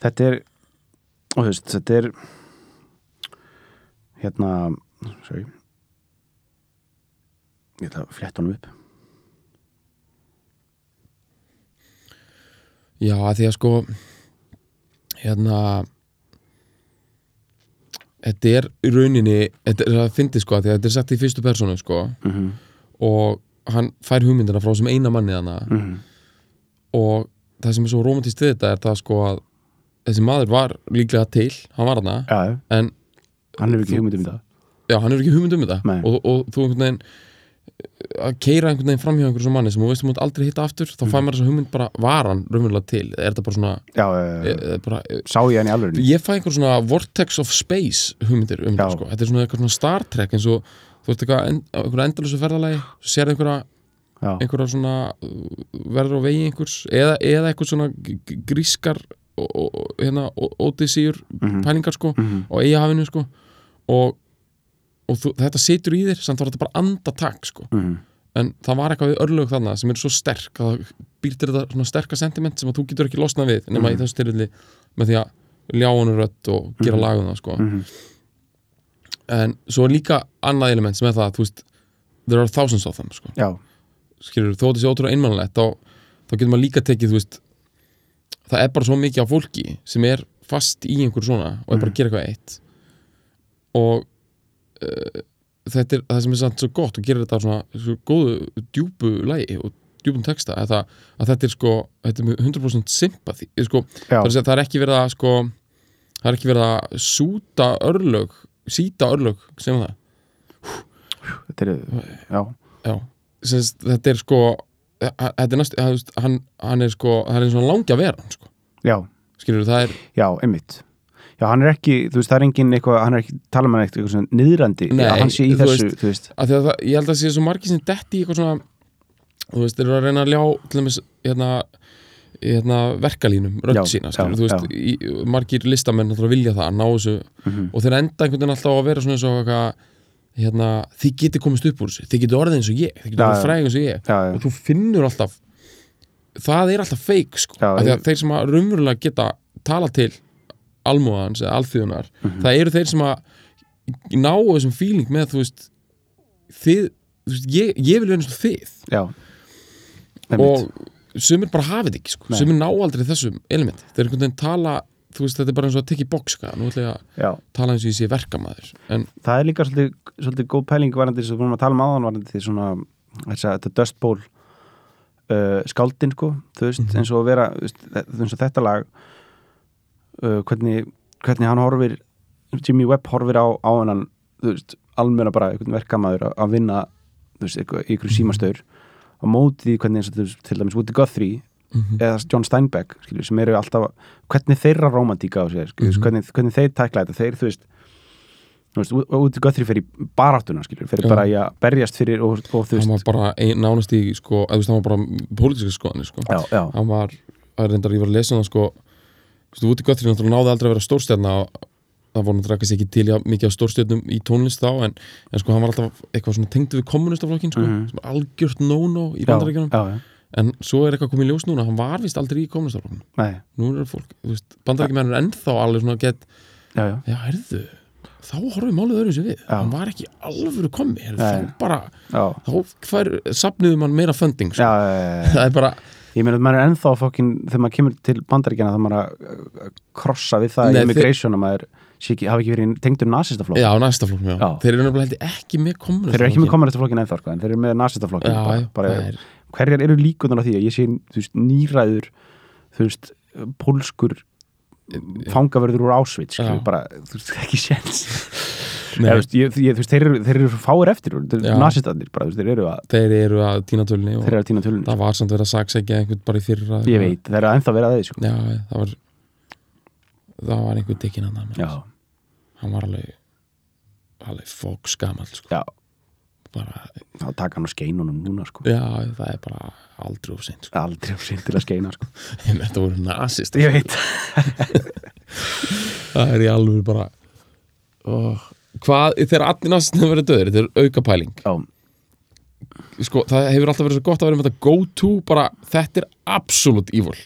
Þetta er og þú veist þetta er hérna sorry. Ég ætla að fletta honum upp. Já, að því að sko hérna þetta er í rauninni þetta er að fyndi sko að því að þetta er sagt í fyrstu persónu sko. Mm -hmm. og hann fær hugmyndina frá sem eina manni hana Mhm. og það sem er svo romantist við þetta er það sko að þessi maður var líklega til, hann var hana já, en hann hefur ekki hugmynd um það. Já, hann er ekki hugmynd um þetta. Og, og þú einhvern veginn að keira einhvern veginn framhjá einhverjum manni sem þú veist þú mútt aldrei hitta aftur þá Mhm. fær maður þessa hugmynd bara, var hann raunverulega til? Er þetta bara svona já, e, e, bara, sá ég hann í alveg ég fæ einhver svona vortex of space hugmyndir um þetta sko. þetta er svona eitthvað svona Star Trek eins og þú veist eitthvað, einhverja endalösu ferðalagi sér einhverja, já, einhverja svona uh, verður á vegi einhvers eða, eða eitthvað svona grískar og, og, og, hérna, ódísýr Mhm. pælingar sko Mhm. á eigahafinu sko og, og þú, þetta situr í þér samt var þetta bara andatak sko Mhm. en það var eitthvað við örlög þarna sem er svo sterk að það býr til þetta svona sterka sentiment sem að þú getur ekki losnað við nema Mhm. í þessu tilfelli með því að ljá honum rödd og gera Mhm. lagum það sko Mhm. En svo er líka annað element sem er það að þú veist there are thousands of them sko. Skilur þó þetta sé ótrúlega einmannlegt þá, þá getur maður líka tekið veist það er bara svo mikið af fólki sem er fast í einhverju svona og er bara að gera eitthvað eitt. Og uh, þetta er það sem er samt svo gott og gerir þetta svona svo góðu djúpu lægi og djúpum texta er það, að þetta er sko þetta er með 100% sympathy sko, já, það, að það er ekki verið að sko það er ekki verið að súta örlög síta örlög sem það. Þetta er já, Já, Sens, þetta er sko þetta er næst, hann, hann, er sko það er eins og hann langi að vera hann, sko. já, skilur það er, já, einmitt. Já, hann er ekki, þú veist, það er engin eitthvað, hann er ekki, tala með eitthvað svona niðrandi Nei, að hann sé í þú þessu, veist- þú veist. að að það, ég held að sé svo margir sem detti í eitthvað svona þú veist, þeir eru að reyna að ljá til dæmis, hérna, hérna verkalínum, Já, sína já, þú veist, í, margir listamenn vilja það, ná þessu Mhm. og þeir enda einhvern veginn alltaf að vera svona eins og eitthvað, hérna, þið getið komist upp úr þessu, þið getið orðið eins og ég þið Já, orðið já. fræg eins og ég já, já, og þú finnur alltaf það er alltaf feik sko. Já, ég- að þeir sem að raunverulega geta tala til almúðans eða alþjóðunar Mhm. það eru þeir sem að ná þessum feeling með þú veist þið, þú veist, ég, ég vil vera eins og þið já einmitt, og sumir bara hafið ekki sko. Nei. sumir ná aldrei þessum element þeir einhvern veginn tala, þú veist, þetta er bara eins og að tekja í box sko. nú ætla ég að tala eins og ég sé verkamaður en það er líka svolítið, svolítið góð pæling varandi þess að við erum að tala um áðan varandi því svona þess að þetta Dust Bowl uh, skáldin sko þú veist, Mhm. eins og vera eins og þetta lag uh, hvernig, hvernig hann horfir Jimmy Webb horfir á, á hennan þú veist, almenna bara einhvern verkamaður að, vinna þú veist, eitthvað, í ykkur símastöður á móti hvernig eins og veist, til dæmis Woody Guthrie Mhm. eða John Steinbeck skilur, sem eru alltaf, hvernig þeirra romantíka á sér, skilur, Mhm. hvernig, hvernig þeir tækla þetta, þeir, þú veist þú veist, í Guthrie fyrir baráttuna skilur, fyrir bara í að berjast fyrir og, og þú hann veist, var bara ein, nánast í sko, þú veist, hann var bara pólitíska skoðanir sko. já, já, hann var, það er reyndar ég var að lesa um það sko, þú veist, Woody Guthrie náttúrulega náði aldrei að vera stórstjarna og það voru náttúrulega ekki til já, mikið af stórstjarnum í tónlist þá en, en sko hann var alltaf eitthvað svona tengdu við kommunistaflokkin sko, Mhm. sem algjört no-no í bandaríkjunum, en svo er eitthvað komið ljós núna, hann var vist aldrei í kommunistaflokkin nú er fólk, þú veist, bandaríkjumenn er ennþá alveg svona gett, já, já, já, heyrðu þá horfum málið öðru sér við, hann var ekki alvöru komið, heyrðu, Nei. þá bara þá hver, sapniðu mann meira funding sko. já, já, já. það er bara ég meina, maður er ennþá fokkin, þegar maður kemur til bandaríkjana þá maður að uh, krossa við það Nei, í immigration að maður sé ekki, hafi ekki verið tengdur nasistaflokk Já, næsta flokk, já. Já. Þeir eru ég ekki með kommunist þeir eru ekki með kommunistaflokkin ennþá sko, en þeir eru með er hverjar eru líkunar á því að ég sé veist, nýræður veist, pólskur fangaverður úr Já. bara, þú veist, ekki séns Eða, þeir eru, eru fáir eftir veist, þeir eru að Þeir eru að týna tölni og þeir eru að týna tölun það var samt verið að saksækja einhvern bara í fyrra ég veit, þeir eru að ennþá vera að þeir sko. Já, það var það var einhver dikkin hann hann var alveg alveg fóks gamall sko. bara, þá taka hann á skeinunum núna sko. já, það er bara aldrei of seint sko. aldrei á sinn til að skeina sko. þetta voru nazist ég veit það er í alveg bara oh. hvað, þegar allir nazistinu verið döður þetta er auka pæling já, sko, það hefur alltaf verið svo gott að vera með þetta go to bara, þetta er absolutt evil.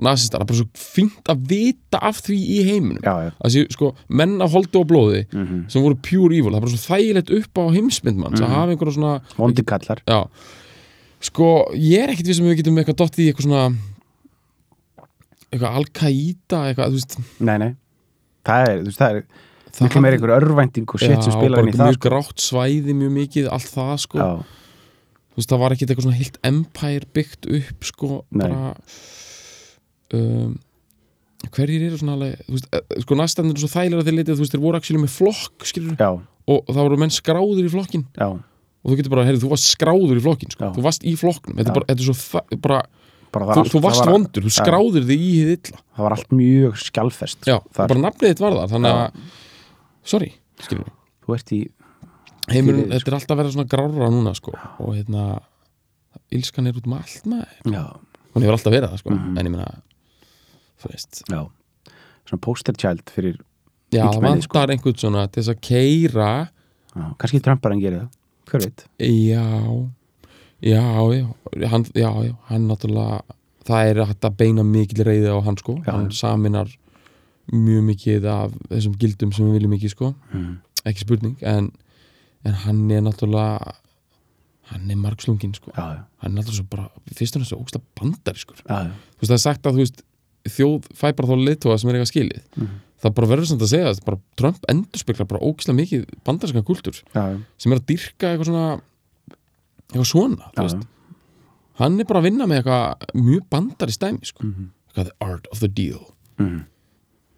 Nazistar, það er bara svo fínt að vita af því í heiminum. Já, já. að sé, sko, menn af holdi og blóði Mm sem voru pure evil, það er bara svo þægilegt upp á heimsmyndmanns að hafa einhverja svona vondi kallar. Já, sko, ég er ekkit við sem við getum eitthvað dottið í eitthvað svona eitthvað Al-Qaida eitthvað, þú veist. Nei, nei, það er, þú veist, það er það miklu meira einhver örvænting og shit sem spilar inn í það mjög sko. grátt svæði mjög mikið, allt það sko. Já, veist, það var ekkit eitthvað svona heilt empire byggt upp sko bara um, hverjir eru svona alveg veist, eh, sko næstandinn er svo þægilega þegar litið, þú veist, þeir voru actually með flokk skilur, og þá voru menn skráður í flokkin já, og þú getur bara, heyrðu, þú varst skráður í flokkin sko. Þú varst í flokknum, þetta er bara, þetta er svo bara, þú, það þú varst það var, vondur, þú skráður þig í hið illa. Það var allt mjög skjálfest já, bara nafnið þitt var þar þannig að, sorry, skilur þú ert í heimurinn, Fyrir, þetta er alltaf að vera svona grára núna sko, og hérna ílskan er út um allt með hún hefur alltaf verið það sko, Mhm. en ég meina þú veist, já, svona poster child fyrir, já, það Illmenni, sko. vantar einhvern svona til þess að keira já, kannski Trump bara en gerir það hver veit, já. Já, já, hann, já, já. Hann náttúrulega, það er hægt að beina mikil reyði á hann sko, Já. hann saminar mjög mikið af þessum gildum sem við viljum ekki sko. Mm. ekki spurning, en en hann er náttúrulega hann er margslungin sko. Hann er náttúrulega svo bara, fyrst og næst svo ógsta bandari sko þú veist það er sagt að veist þjóð fæ bara þá leiðtóa sem er eitthvað skilið. Mhm. það bara verður samt að segja að Trump endurspeglar bara ógislega mikið bandarskan kultúr sem er að dyrka eitthvað svona eitthvað svona hann er bara að vinna með eitthvað mjög bandari stæmi sko. Mhm. eitthvað the art of the deal. Mhm.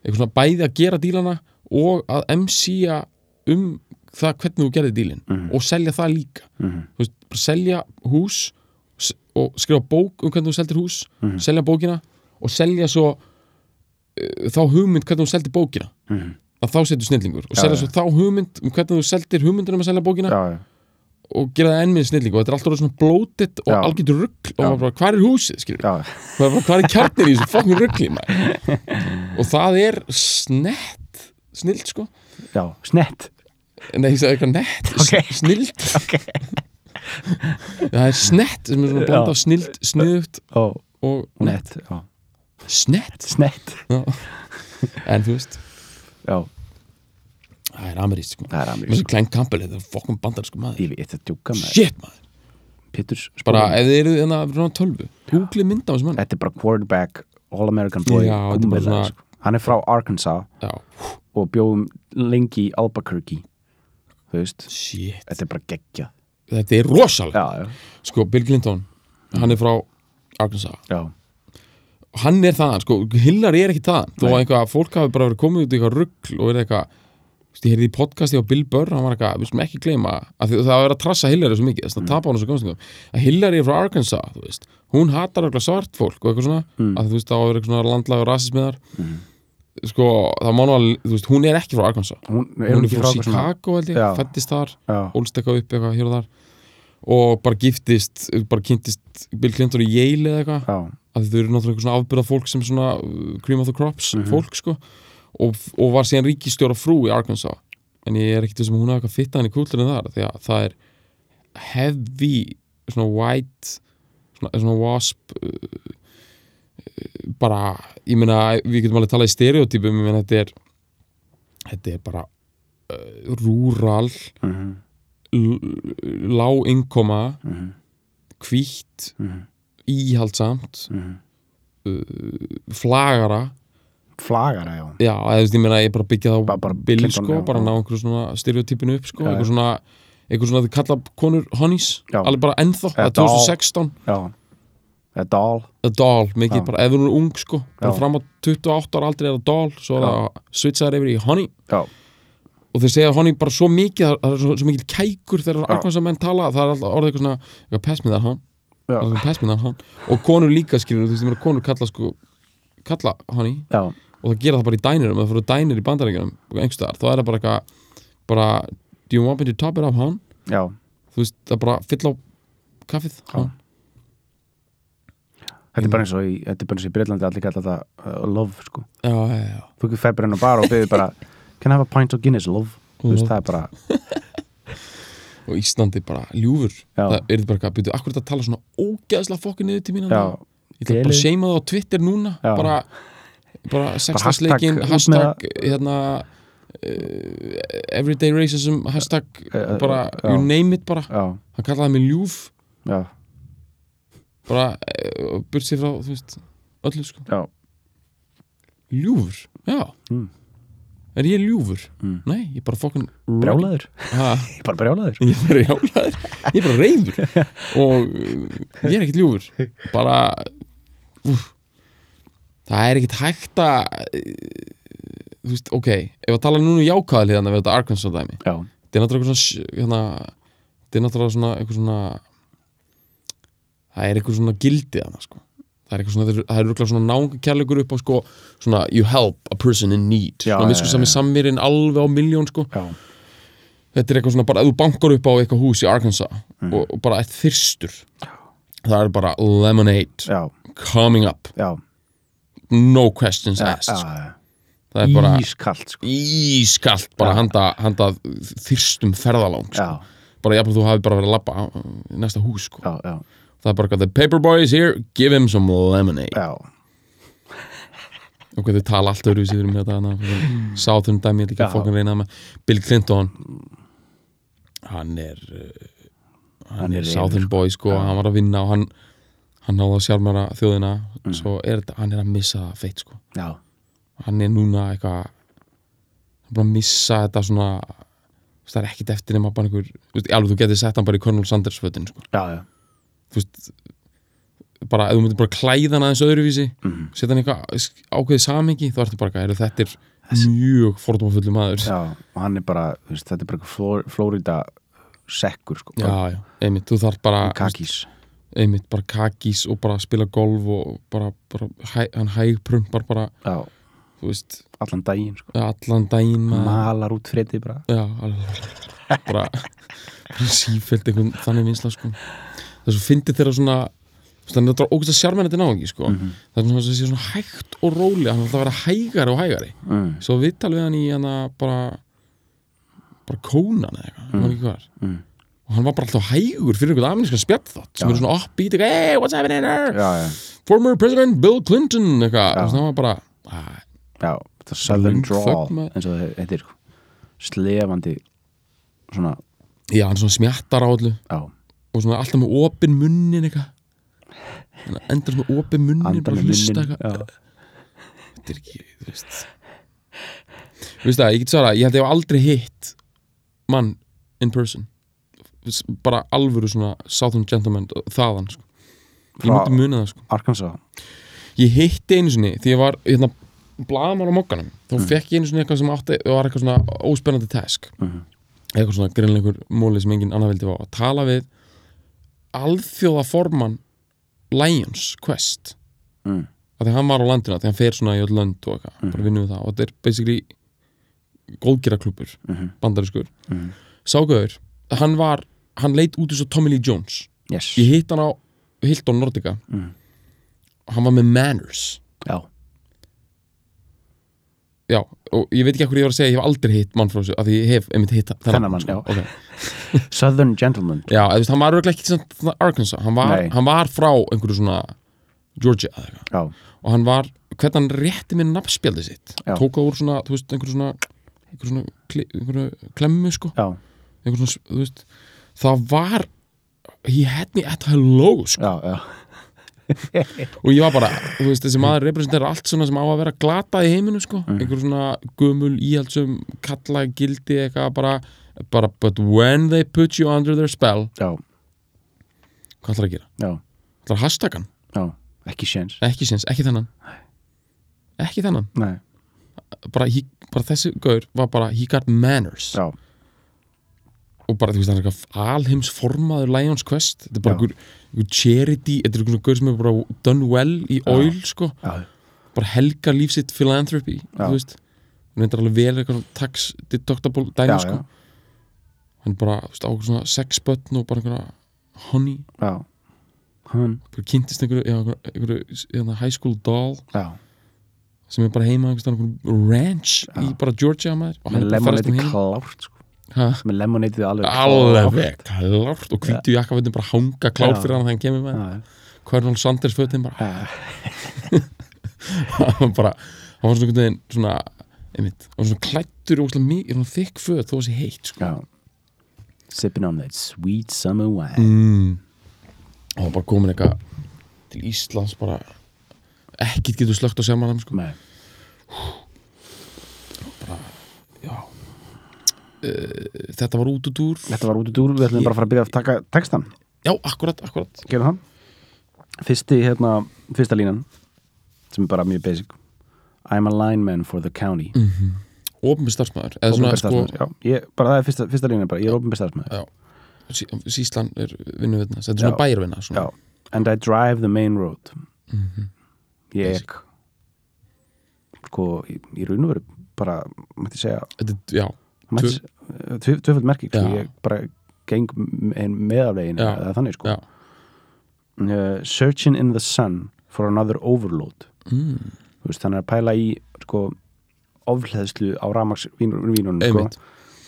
eitthvað svona bæði að gera dílana og að MC-a um það hvernig þú gerði dílin Mhm. og selja það líka Mhm. þú veist, selja hús og skrifa bók um hvernig þú seldir hús Mhm. selja bókina og selja svo uh, þá hugmynd hvernig þú seldir bókina Mhm. að þá setur snillingur og Já, selja svo þá hugmynd um hvernig þú seldir hugmyndunum að selja bókina já, já. og gera það enn með snillingu og þetta er alltaf svona blótið og Já. algjörður rugg og bara, hvað er húsið, hvað er, er kjarnir í þessu fokkin ruggli og það er snett snild sko já. snett nei, ég sagði eitthvað nett, Ok. s- snild. Það er snett sem er svona blanda af snild, sniðugt og og nett, já. snett? Snett. En þú veist, já, það er ameríst sko. Það er amerísk þessu Klein Campbell, þetta er fokkin bandar sko maður. Ég veit að djúka með shit maður, Pitturs bara spórum. ef þið eru þarna svona tölvu, google mynda á þessu mann þetta er bara quarterback All-American boy Já, þetta er bara svona- sko. hann er frá Arkansas já, og bjóðum lengi í Albuquerque þú veist, shit, þetta er bara geggja þetta er rosalega já, já, sko, Bill Clinton, hann er frá Arkansas. Já, hann er það, sko, Hillary er ekki það Nei. að eitthvað, fólk hafi bara verið komið út í eitthvað rugl og verið eitthvað þú veist, ég heyrði í podcasti á Bill Burr, hann var eitthvað við skulum ekki gleyma, að það var verið að trassa Hillary svo mikið, þess að tapa hann svo komstingum að Hillary er frá Arkansas, þú veist. Hún hatar eitthvað svart fólk og eitthvað svona Mm. að þú veist, það var eitthvað svona landlagur rasismiðar sko, það má nú alveg, þú veist, hún er ekki frá Arkansas. Hún hún er er ekki frá frá Chicago, held ég, fættist þar ólst eitthvað upp eitthvað hér og þar. Og bara giftist, bara kynntist Bill Clinton í Yale eða eitthvað. Að þau eru náttúrulega eitthvað svona afbyrða fólk sem svona uh, cream of the crops Mhm. fólk sko. Og, og var síðan ríkistjóra frú í Arkansas. En ég er ekkert sem hún hafa eitthvað fitta hann í kúlturinn þar því að það er heavy svona white svona, svona wasp uh, bara, ég meina við getum alveg talað í stereotypum ég meina þetta er þetta er bara uh, rural mhm, lág innkoma mhm, hvítt, mhm, íhaldsamt mhm. flagara. Flagara, já. Já, eða ég meina, ég bara byggja það á Bara- bara Bill, sko, bara ná einhverju svona stereotypinu upp, sko, já. svona eitthvað svona þau kalla konur honeys Já. alveg bara ennþá, það er 2016 já, það er doll a doll, mikið Já. bara, ef þú eru ung, sko. Fram á 28 ára aldrei er það doll svo er það switchaðar yfir í honey. Já, og þeir segja honey bara svo mikið það er svo, svo mikið kækur þegar arkvæmsa menn tala það er alltaf orðið eitthvað svona, er pass me that hon og konur líka skilur, þú veist, ég meina, konur kalla sko kalla honey. Já, og það gera það bara í dænirum það fyrir dænir í bandaríkjunum einhverstaðar, þá er það bara eitthvað bara, do you want me to top it up hon já, þú veist, það er bara fyll á kaffið hon þetta er bara eins og í, í Breitlandi allir kalla þetta uh, love, sko. Já, já, já, þú ekki fer bara inn á bar og beðið bara can I have a pint of Guinness, love? Þú veist, það er bara, og Íslandi bara ljúfur. Það er þetta bara eitthvað, byrju, akkur þetta tala svona ógeðslega fokkin niður til mín já, ég ætla bara að seima það á Twitter núna. Bara, bara sextasleikin hashtag hérna uh, everyday racism hashtag, Eh, eh, bara, you name it bara, hann kallaði mig ljúf. Já, bara, uh, burt sér frá, veist öllu sko, já. Ljúfur, já. Mm. er ég ljúfur? Mm. nei, ég er bara fokkin brjálaður, ég er bara brjálaður. Ég er bara reyður og uh, ég er ekkert ljúfur. Bara úf, það er ekkert hægt að uh, þú veist, ok. Ef að tala núna um jákvæðalíðan við þetta Arkansas dæmi. Já, þetta er náttúrulega svona hérna, þetta er náttúrulega svona eitthvað svona það er eitthvað svona gildið hana sko það er eitthvað svona, það er eitthvað svona nángkærleikur upp á sko, svona you help a person in need Já, svona já, misku já, sami já. samvirinn alveg á miljón sko já, þetta er eitthvað svona bara, ef þú bankar upp á eitthvað hús í Arkansas Mhm. og, og bara eitt þyrstur það er bara lemonade já, coming up, já, no questions asked sko. já, það er bara ískalt sko. ískalt bara handa, handa þyrstum ferðalang sko. bara jafnvel þú hafi bara verið að labba á í næsta hús sko. já, já, það er bara eitthvað, the paper boy is here. Give him some lemonade. Já. Og hvað þau tala allt öðru við með þetta hana, Southern dæmi, ég ætla ekki Já. að fokkin reyna það með. Bill Clinton. Hann er uh, hann, Hann er er Southern boy sko, Já. hann var að vinna og hann hann náði að sjálfmæra þjóðina. Mm. svo er þetta, hann er að missa það feitt sko. Já, hann er núna eitthvað hann er bara að missa þetta svona það er ekkit eftir nema bara einhver alveg þú getur sett hann bara í Colonel Sanders fötin sko. já, já, veist bara, ef þú myndir bara klæða hann aðeins öðruvísi Mhm. setja hann eitthvað ákveðið samingi þá ertu bara "Heyrðu, þetta er mjög fordómafullu maður. Já hann er bara, veist, þetta er bara Flor- Flórida sekkur sko, já, já, einmitt, þú þarf bara kakís. einmitt, bara kakís og bara spila golf og bara, bara hæ, hann hæg prumpar bara, já, veist. Allan daginn sko. allan daginn malar út frétti bara. Já, alveg. Bara, bara sífælt einhvern þannig vinsla sko. Þess að fyndi þeirra svona þannig að það er ógæst að sjármenn þetta ná ekki sko. Það er svona að sé svona hægt og róli hann alltaf að vera hægari og hægari. Mm, svo viðtal við hann í hann bara bara kónan eða eitthvað, mm. ekki hvað var mm. og hann var bara alltaf hægur fyrir einhvern amerískan spjallþátt sem eru svona eitthvað, hey, what's happening there já, já, former president Bill Clinton eitthvað, Já. og það var bara ah, já, er Southern Drawl eins og það heitir slefandi svona, já, hann svona smjattar á allu já, og svona alltaf með opin munnin eitthvað. Að endar með opin munnin bara hlusta eitthvað. þetta er ekki, þú veist. Þú veist það, ég get svara ég held ég hef aldrei hitt mann in person. Bara alvöru svona Southern gentleman þaðan sko. ég myndi muna það sko. Arkansas? Ég hitti einu sinni því ég var hérna, blaðmann á mokkanum þá Mm. fekk ég einu sinni eitthvað sem átti var eitthvað svona óspennandi task. Mhm. eitthvað svona greinleikur móli sem engin annar vildi fá að tala við alþjóða formann Lions Quest. Mm. að því hann var á landinu, að því hann fer svona í öll lönd og eitthvað, bara vinnum við það. Og þetta er basically góðgeraklubur Mhm. bandariskur Mhm. Ságauður, hann var hann leit út eins og Tommy Lee Jones. Yes. Ég hitt hann á Hilton Nordica. Og hann var með manners. Já, já, og ég veit ekki hvað ég var að segja ég hef aldrei hitt mann frá þessu, af því ég hef einmitt hitt Þennan mann, sko. já. Ok. Southern Gentleman já, þú veist, hann var örugglega ekki svona Arkansas, hann var, hann var frá einhverju svona Georgia eða eitthvað og hann var, hvernig hann rétti mér nafnspjaldið sitt Já. tók það úr svona, þú veist, einhverju svona einhverju svona, kli, einhverju klemmu sko já, einhverju svona, þú veist það var he had me at hello sko já, já og ég var bara, þú veist, þessi maður representerar allt svona sem á að vera glatað í heiminu sko. Mm. einhverju svona gömul íhaldsum kalla gildi eitthvað bara, bara but when they put you under their spell já, hvað ætlar að gera? já, ætlar að hashtagan? já, ekki séns. Ekki séns, ekki þennan. Ekki þennan, bara, he, bara þessi gaur var bara, he got manners. Já, og bara, þú veist, það er eitthvað alheims formaður Lions Quest, þetta er bara einhver, charity, þetta er einhver gaur sem er bara done well í Já. oil, sko. Já, bara helga lífsitt philanthropy Já. þú veist, hann reyndar alveg vel eitthvað tax deductible dæmi, sko. já, hann er bara, þú veist, á svona sex button og bara einhverja honey, já. Hann, bara kynntist einhverju, já, einhverju, einhverju hérna, high school doll já. sem er bara heima einhverjum einhverjum ranch í bara Georgia maður. Og hann er bara ferðast um lemonade heim Ha? með lemonade alveg alveg klárt og hvítu jakkafötin bara hanga klárt Já. fyrir hann þegar hann kemur með Colonel Sanders fötin bara hann bara, hann var svona einhvern veginn svona, einmitt, hann var svona klættur og svona þykk föt þó að sé heitt sko. já sipping on that sweet summer wine mm. og hann bara komin eitthvað til Íslands bara ekkit getur slögt á sjámanum sko. með, uh, þetta var út út úr þetta var út úr dúr við ætlum bara að fara að byrja að taka textan já, akkurat, akkurat. Gerum það. Fyrsti hérna, fyrsta línan sem er bara mjög basic. I'm a lineman for the county. Opinber starfsmæður Eða svona Opinber sko starfsmaður, já. Ég, bara það er fyrsta, fyrsta lína bara, ég er opinber starfsmaður. Já, sí, Síslan er vinnuvinna Þetta er svona Já. bæjarvinna Já, and I drive the main road. Mhm. Ég sko, í, í raun og veru bara, mætti segja Þetta já, mætti, tvöfald merking sko, Já. ég bara geng meðaflegin eða þannig sko. Uh, Searching in the sun for another overload. Mm, veist, þannig að pæla í sko, ofleðslu á ramags vínunum sko,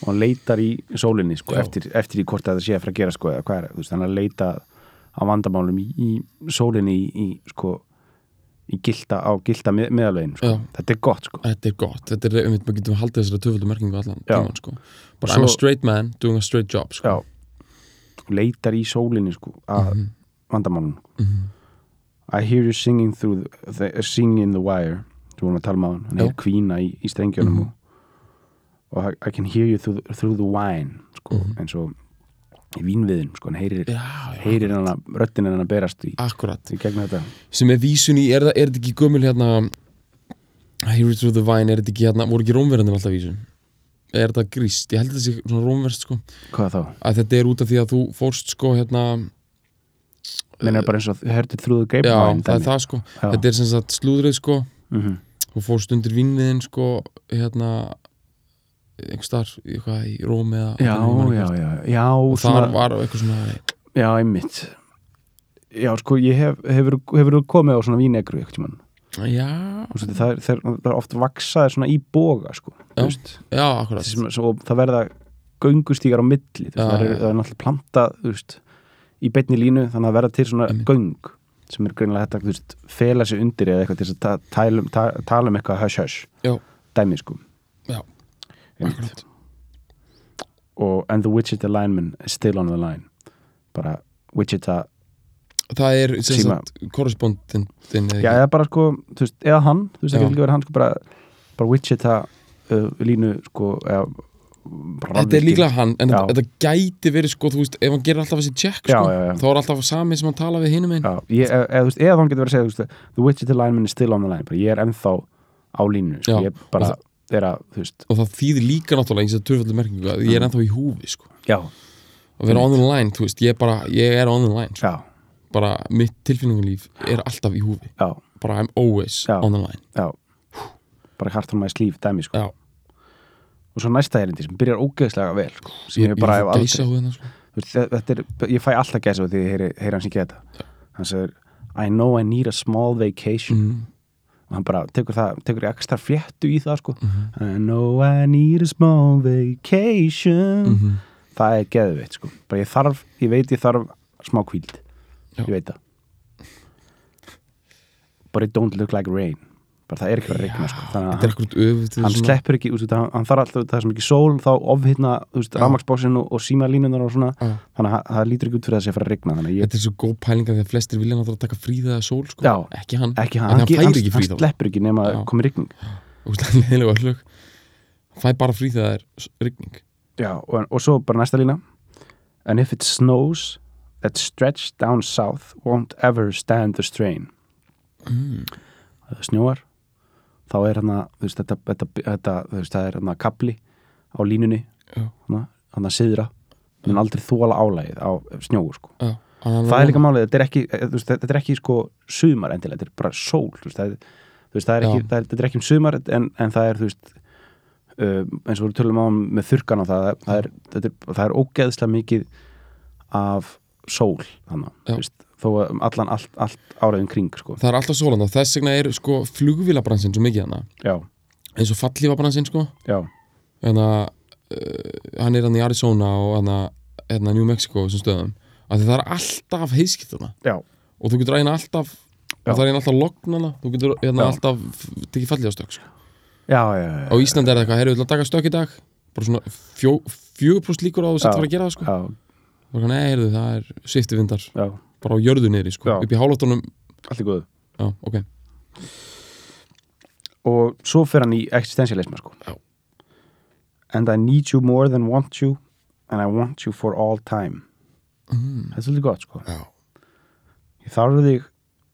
og hann leitar í sólinni sko, eftir, eftir í hvort að það sé að fara að gera sko, er, veist, þannig að leita á vandamálum í, í sólinni í, í sko gilda, á gilda með, meðalvegin sko. Þetta er gott sko Þetta er gott, þetta er, einmitt, maður getum haldið þessari töföldu merkingu allan tíman, sko. Bara I'm a straight man doing a straight job, sko. Leitar í sólinni sko að Mhm. vandamálum Mhm. I hear you singing through the, the, singing in the wire þú vorum að tala með hann, hann er kvína í, í strengjónum Mhm. og, og I, I can hear you through, through the wine sko, Mhm. eins og í vínviðin sko, hann heyrir, Já, já, heyrir hann að röddinn hann að berast í, í gegnum þetta. Sem er vísun í, er, er þetta ekki gömul hérna I hear it through the vine, er þetta ekki hérna voru ekki rómverðanir alltaf vísun? Er þetta gríst, ég held þetta sé svona rómverst sko. Hvað þá? að þetta er út af því að þú fórst sko hérna, Menn er bara eins og hörtið þrúðu já, grapevine það er það sko. Já. þetta er sem sagt slúðrið sko. Mm -hmm. þú fórst undir vinnviðin sko hérna einhvers þar, eitthvað í Rómi eða já, já, já, já og svona, þar var eitthvað svona já, einmitt. Já, sko, ég hef, hefur, hefur komið á svona vínegru eitthvað já, veist, það, er, það, er, oft vaksaðir svona í boga sko, Já. já, akkurat. Sem, svo, það verða göngustígar á milli Já, það, er, það er náttúrulega plantað veist, í beinni línu þannig að verða til svona Einmitt. göng sem er að þú veist, fela sig undir eða eitthvað til að ta- tala um, ta, tala um eitthvað hush hush Já. dæmi sko. Já, og and the Wichita lineman is still on the line. Bara Wichita það er eða já, eða bara sko, þú veist, eða hann þú veist, það getur ekki verið hann sko bara, bara Wichita uh, línu sko eða, Þetta er líklega hann, en þetta, gæti verið sko, þú veist, ef hann gerir alltaf þessi check sko, Já, já, já. þá er alltaf sami sem hann tala við hinum einn eða, þú veist, eða þá getur verið að segja þú veist, the Wichita lineman is still on the line bara, ég er ennþá á línu sko. Ég bara og er að, þú veist og það þýðir líka náttúrulega eins og törfaldur merkingu að Mm. ég er ennþá í húfi sko. já, og vera on the line, þú veist, ég er bara ég er on the line, sko. já, bara mitt tilfinningarlíf er alltaf í húfi já, bara I'm always Já. on the line já bara hart on my sleeve dæmi sko. Já. og svo næsta erindi sem byrjar ógeðslega vel sko, sem ég, ég, bara hef fór gæsa aldrei hú hérna sko. Þú veist, þe- þetta er, ég fæ alltaf gæsa því ég heyri, heyri hans ekki þetta hann segir I know I need a small vacation mm, og hann bara tekur það, tekur ekstra fléttu í það sko Mhm. I know I need a small vacation mm -hmm. það er geðveitt sko bara ég þarf, ég veit ég þarf smá kvíld Já. ég veit það but it don't look like rain bara það er ekki að regna sko. Þannig að hann, sleppur ekki, úst, hann, hann þarf alltaf það er sem ekki sól, þá ofhitna Já. rafmaksbásinn og, og símalínunar og svona. Já. þannig að það- það lítur ekki út fyrir að það sé að fara að regna ég, Þetta er svo góð pælinga að flestir vilja náttúrulega taka fríða sól sko. Já. ekki hann, ekki hann, hann, hann, ekki hann sleppur ekki nema Já. að komi regning hann fæ bara frí þegar það er rigning. Já, og, og svo bara næsta lína. And if it snows that stretch down south won't ever stand the strain. Mm. Það snjóar þá er hann að veist, þetta, þetta, þetta, þú veist, það er hann að kapli á línunni hann að siðra mun aldrei þóla álægið á snjóu sko. Já, það er líka málið, þetta er ekki, eh, veist, þetta er ekki sko sumar endilega, þetta er bara sól veist, það það er ekki, það þetta er ekki um sumar en, en það er, þú veist uh, eins og við tölum á með þurrkan og það, það er, er, það er ógeðslega mikið af sól þannig, Já. Þó að um allan allt, allt áraðum kring, sko. Það er alltaf sólanda, þess vegna er sko flugvílabransinn svo mikið hana. Já, eins og fallífabransinn sko. Já, hérna, uh, hann er hann í Arizona og hann hérna New Mexico og þessum stöðum. Að það er alltaf já, og þú getur eina alltaf Já. og það er eina alltaf lognana þú getur hérna alltaf tekið fallífastökk sko. já, já, á Íslandi er það eitthvað, heyrðu, við að taka stökk í dag. Bara svona fjó, fjögur próst líkur á að þú sett Já. fara að gera það sko. og nei, heyrðu, það er sviftivindar já, bara á jörðu niðri, sko, upp í hálóttunum allt í góðu já, ok, og svo fer hann í existentialisma sko. Já. and I need you more than want you and I want you for all time mm. þetta er svolítið gott sko. já ég þarf þig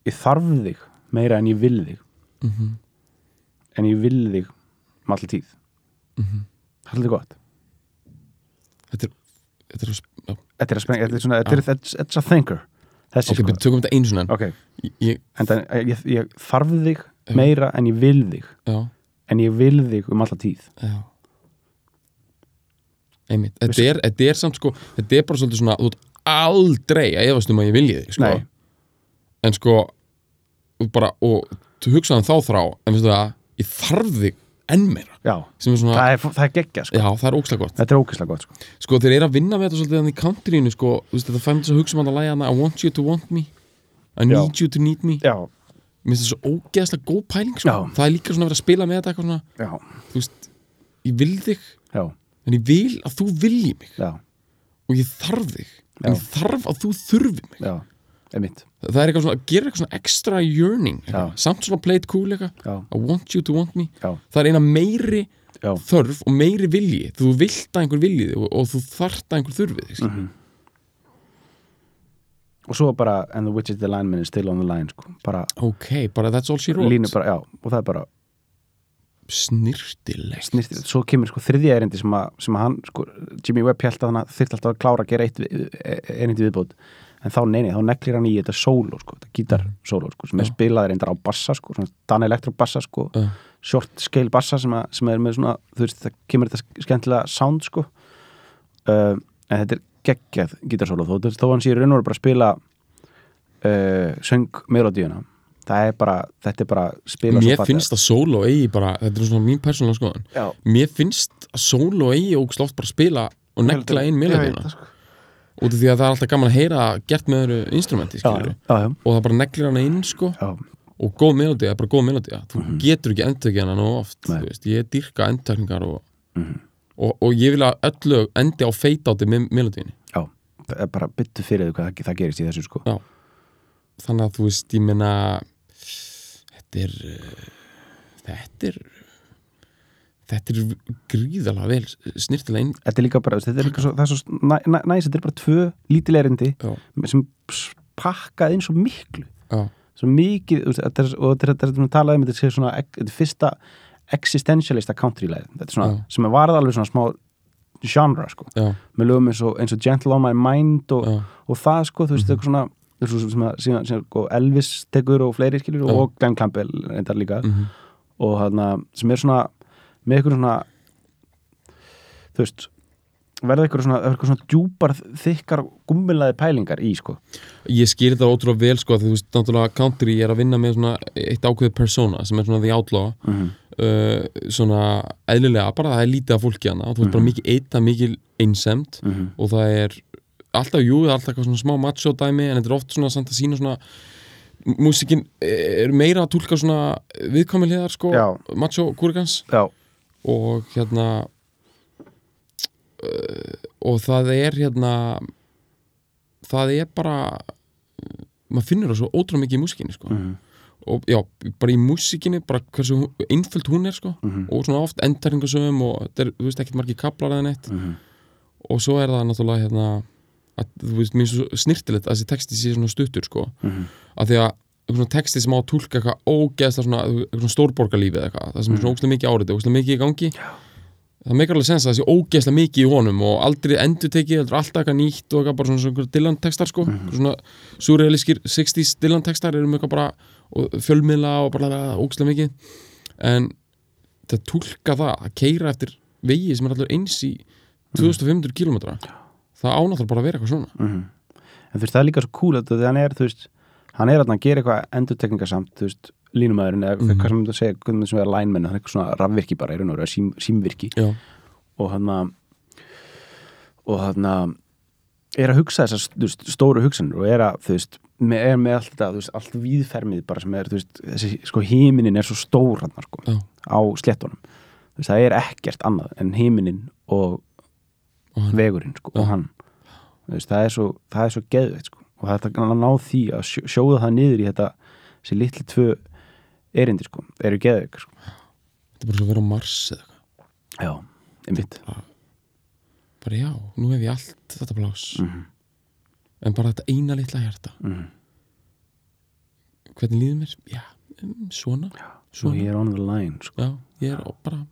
ég þarf þig meira en ég vil þig mm en ég vil þig um allir tíð Mhm. Það er svolítið gott Þetta er, þetta er. Þetta er að sprengja, þetta er svona, þetta er, a thinker Þessi Ok, sko tökum þetta einu svona Ok, Ég, ég, ég, ég þarf þig meira en ég vil þig. Já, en ég vil þig um alla tíð. Einmitt, þetta er, þetta er samt sko Þetta er bara svolítið svona, þú ert aldrei að efast um að ég vilji þig, sko. En sko, bara, og þú hugsaðan þá þrá En veistu það, ég þarf þig enn meira Já, er svona, það er, það er geggja sko. Já, það er ókslega gott. Þetta er ógeðslega gott sko. Sko, þeir eru að vinna með þetta svolítið þannig í countryinu, sko. Þú veist, þetta fæmdi þess að hugsa um að læga hana I want you to want me. I Já. need you to need me. Já, Mér finnst það svo ógeðslega góð pæling, sko. Já. Það er líka svona að vera að spila með þetta eitthvað svona. Já, Þú veist, ég vil þig já, En ég vil að þú vilji mig. Já, Og ég þarf þig En Já. ég þarf að þú þurfi mig. Já Einmitt, Það er eitthvað svona, gera eitthvað svona extra yearning. Samt svona play it cool eitthvað. I want you to want me. Já, Það er eina meiri já. þörf og meiri vilji. Þú vilt að einhver vilji þig og, og þú þarft að einhver þurfi þig Mhm. Og svo bara, and the witch is the lineman is still on the line sko. Bara Ok, bara that's all she wrote. Bara, já Og það er bara Snirtilegt snirtir Svo kemur sko þriðja erindi sem að, sem að hann sko, Jimmy Webb held að hann þyrfti alltaf að klára að gera eitt e- erindi viðbót en þá neini, þá neklir hann í þetta sóló sko, þetta gítar sóló sko, sem er Já. spilaður reyndar á bassa sko, svona Dan Electro bassa sko, Já. short scale bassa sem, að, sem er með svona, þú veist, það kemur þetta skemmtilega sound sko. Uh, en þetta er geggjað gítarsóló þó, þó hann sé raun og veru bara að spila uh, söng melodíuna það er bara, þetta er bara spila Mér finnst að solo eigi bara Þetta er svona mín persónulega skoðan Mér finnst að solo eigi og slótt bara að spila og negla inn melodíuna. Út af því að það er alltaf gaman að heyra gert með öðru instrumenti já, já, já, og það bara neglir hana inn sko. Og góð melodía er bara góð melodía þú getur ekki endtökja hana nóg oft ég dyrka endtökningar og, Mhm. og, og ég vil að öllu endi á feitáti með melodíunni já það er bara byttu fyrir því hvað það, það gerist í þessu sko. Já. þannig að þú veist, ég meina þetta er uh, þetta er þetta er gríðalega vel snirtilega inn þetta er líka bara, þetta er líka svo, er svo næ, næ, næs, þetta er bara tvö lítilegrindi já, sem pakkað inn svo miklu. Já, svo mikið, er, og þetta er, er, er talað um þetta sé svona, þetta er fyrsta existentialista country-leið, þetta er svona Já. sem er varð alveg svona smá genre sko, já, með lögum eins og, eins og Gentle on my mind og, og það sko, þú veist, þetta er svona þú veist, sem, að, síðan, sko, Elvis tekur og fleiri skilur og Glenn Campbell reyndar líka. Mhm, og þarna, sem er svona með eitthvað svona þú veist verða eitthvað svona, eitthvað svona djúpar þykkar gummilaði pælingar í sko ég skýr þetta ótrúlega vel sko, því þú veist, náttúrulega country er að vinna með svona eitt ákveðið persóna sem er svona the outlaw mm -hmm. uh, svona eðlilega, bara það er lítið af fólki hana og þú veist bara mikið eitt, er mikið einsemt Mhm. og það er alltaf, jú, það er alltaf svona smá macho dæmi en þetta er oft svona samt að sína svona músikin er meira að túlka svona viðkomiðlegar sko Já. macho kúrikans já, og hérna uh, og það er hérna það er bara maður finnur það svo ótrúlega mikið í músikinni sko. Mhm. og já, bara í músikinni bara hversu einföld hún er sko. Mhm. og svona oft endtæringasöfum og er, þú veist, ekkert margir kaplar eða neitt Mhm. og svo er það náttúrulega hérna að þú veist, mér er svo snirtilegt að þessi texti sé svona stuttur sko Mhm. af því að eitthvað svona texti sem á að túlka eitthvað ógeðslega svona, eitthvað svona stórborgarlífi eða eitthvað, það sem er svona ógeðslega mikið árið ógeðslega mikið í gangi. Það meikar alveg sens að það sé ógeðslega mikið í honum og aldrei endur tekið, heldur alltaf eitthvað nýtt og eitthvað bara svona, svona Dylan textar sko. Svona surrealískir 60s Dylan textar eru með eitthvað bara fjölmiðla og bara ógeðslega mikið. En það túlka það að keira eftir vegi sem er allur eins í 2500 km það ánáttúrulega er hann er, hann er að gera eitthvað endurtekningasamt þú veist, línumæðurinn eða Mhm. hvað sem þú segja, hvernig sem er lineman það er eitthvað svona rafvirki bara, og veru, sím, símvirki. Já, og hann að og hann að er að hugsa þessar veist, stóru hugsanir og er að þú veist, með, er með allt þetta þú veist, allt víðfermið bara sem er þú veist, þessi, sko himinin er svo stór hann sko, já, á sléttunum. Þú veist, það er ekkert annað en himinin og og hann, vegurinn sko, og hann. Þú veist, það er svo, það er svo geðveitt sko, og það er að ná því að sjó, sjóða það niður í þetta þessi litli tvö erindi sko, eru geðveik sko. þetta er bara svo að vera á Mars eða eitthvað. Já, einmitt. Bara já, nú hef ég allt þetta plás Mhm. en bara þetta eina litla hjarta. Mhm. hvernig líður mér? Já, svona. Svo svona, ég er on the line sko. já, ég er á- bara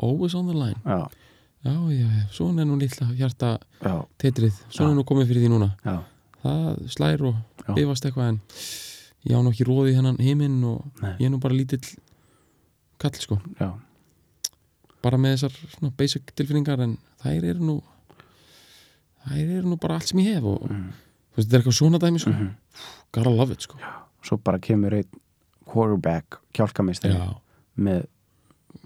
Always on the line. Já, Já, já, já, svona er nú litla hjarta já, teitrið, svona Já. er nú komið fyrir því núna. Já, það slær og Já. bifast eitthvað en ég á nú ekki róði hennan heiminn og Nei. ég er nú bara lítill kall sko, já, bara með þessar svona basic tilfinningar en þær eru nú þær eru nú bara allt sem ég hef og Mhm. þú veist, þetta er eitthvað svona dæmi sko Mhm. gotta love it sko svo bara kemur einn quarterback kjálkamistari já, með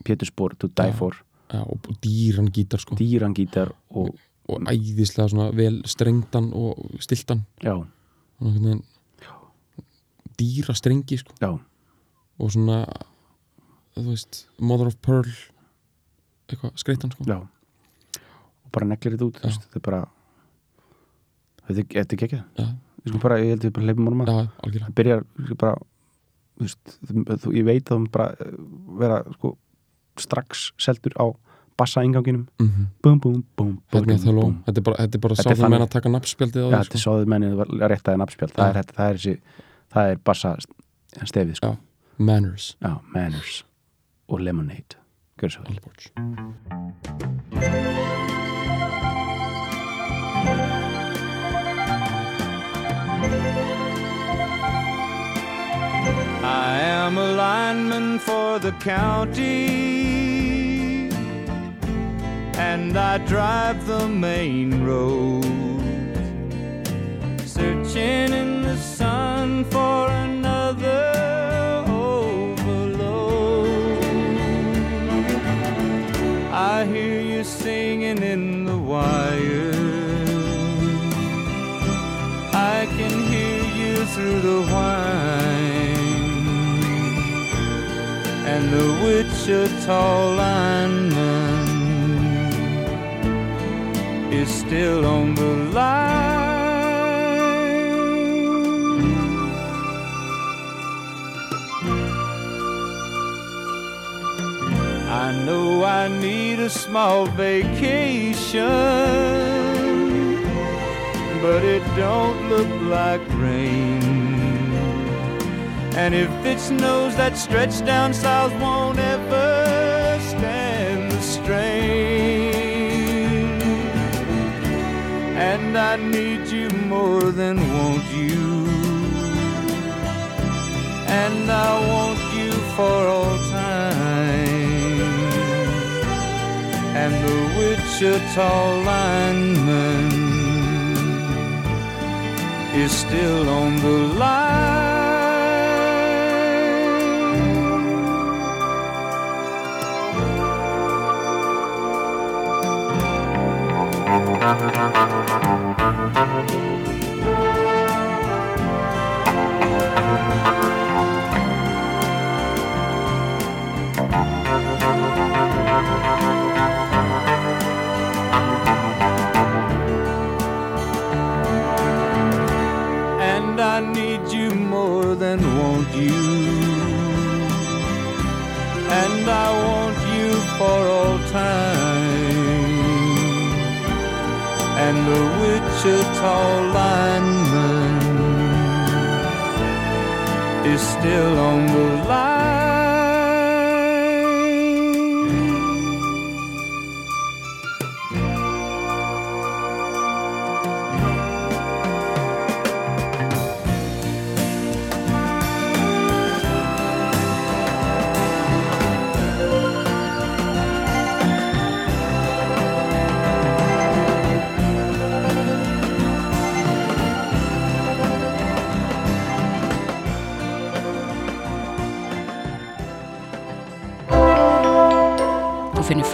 Pétur Spór to die Já. for já, og, og dýran gítar sko dýrangítar og og æðislega svona vel strengdan og stiltan. Dýra strengi sko. Já, og svona veist, mother of pearl eitthvað skreitan sko. Já. Og bara neglir þetta út þetta er bara þetta er- bara, ég held við bara leifum honum að. Það byrjar bara veist, ég veit að hún bara eh, vera sko strax seldur á bassa inganginum mm búm, búm, búm, búm, Hérna Hello, búm. þetta er bara, þetta er bara Þetta sá fyrir menn að taka Já, því þetta er sko. sáðið mennið réttaði nafnspjald. Það er, þetta, það er þessi það er bassa stefið sko. Já. Manners. Manners og Lemonade. Gjör svo vel. I am a lineman for the county, and I drive the main road, searching in the sun for another overload. I hear you singing in the wire. I can hear you through the whine and the Wichita lineman is still on the line. I know I need a small vacation but it don't look like rain. And if it snows, that stretch down south won't ever And I need you more than want you. And I want you for all time. And the Wichita lineman is still on the line. need you more than want you. And I want you for all time. And the Wichita lineman is still on the line.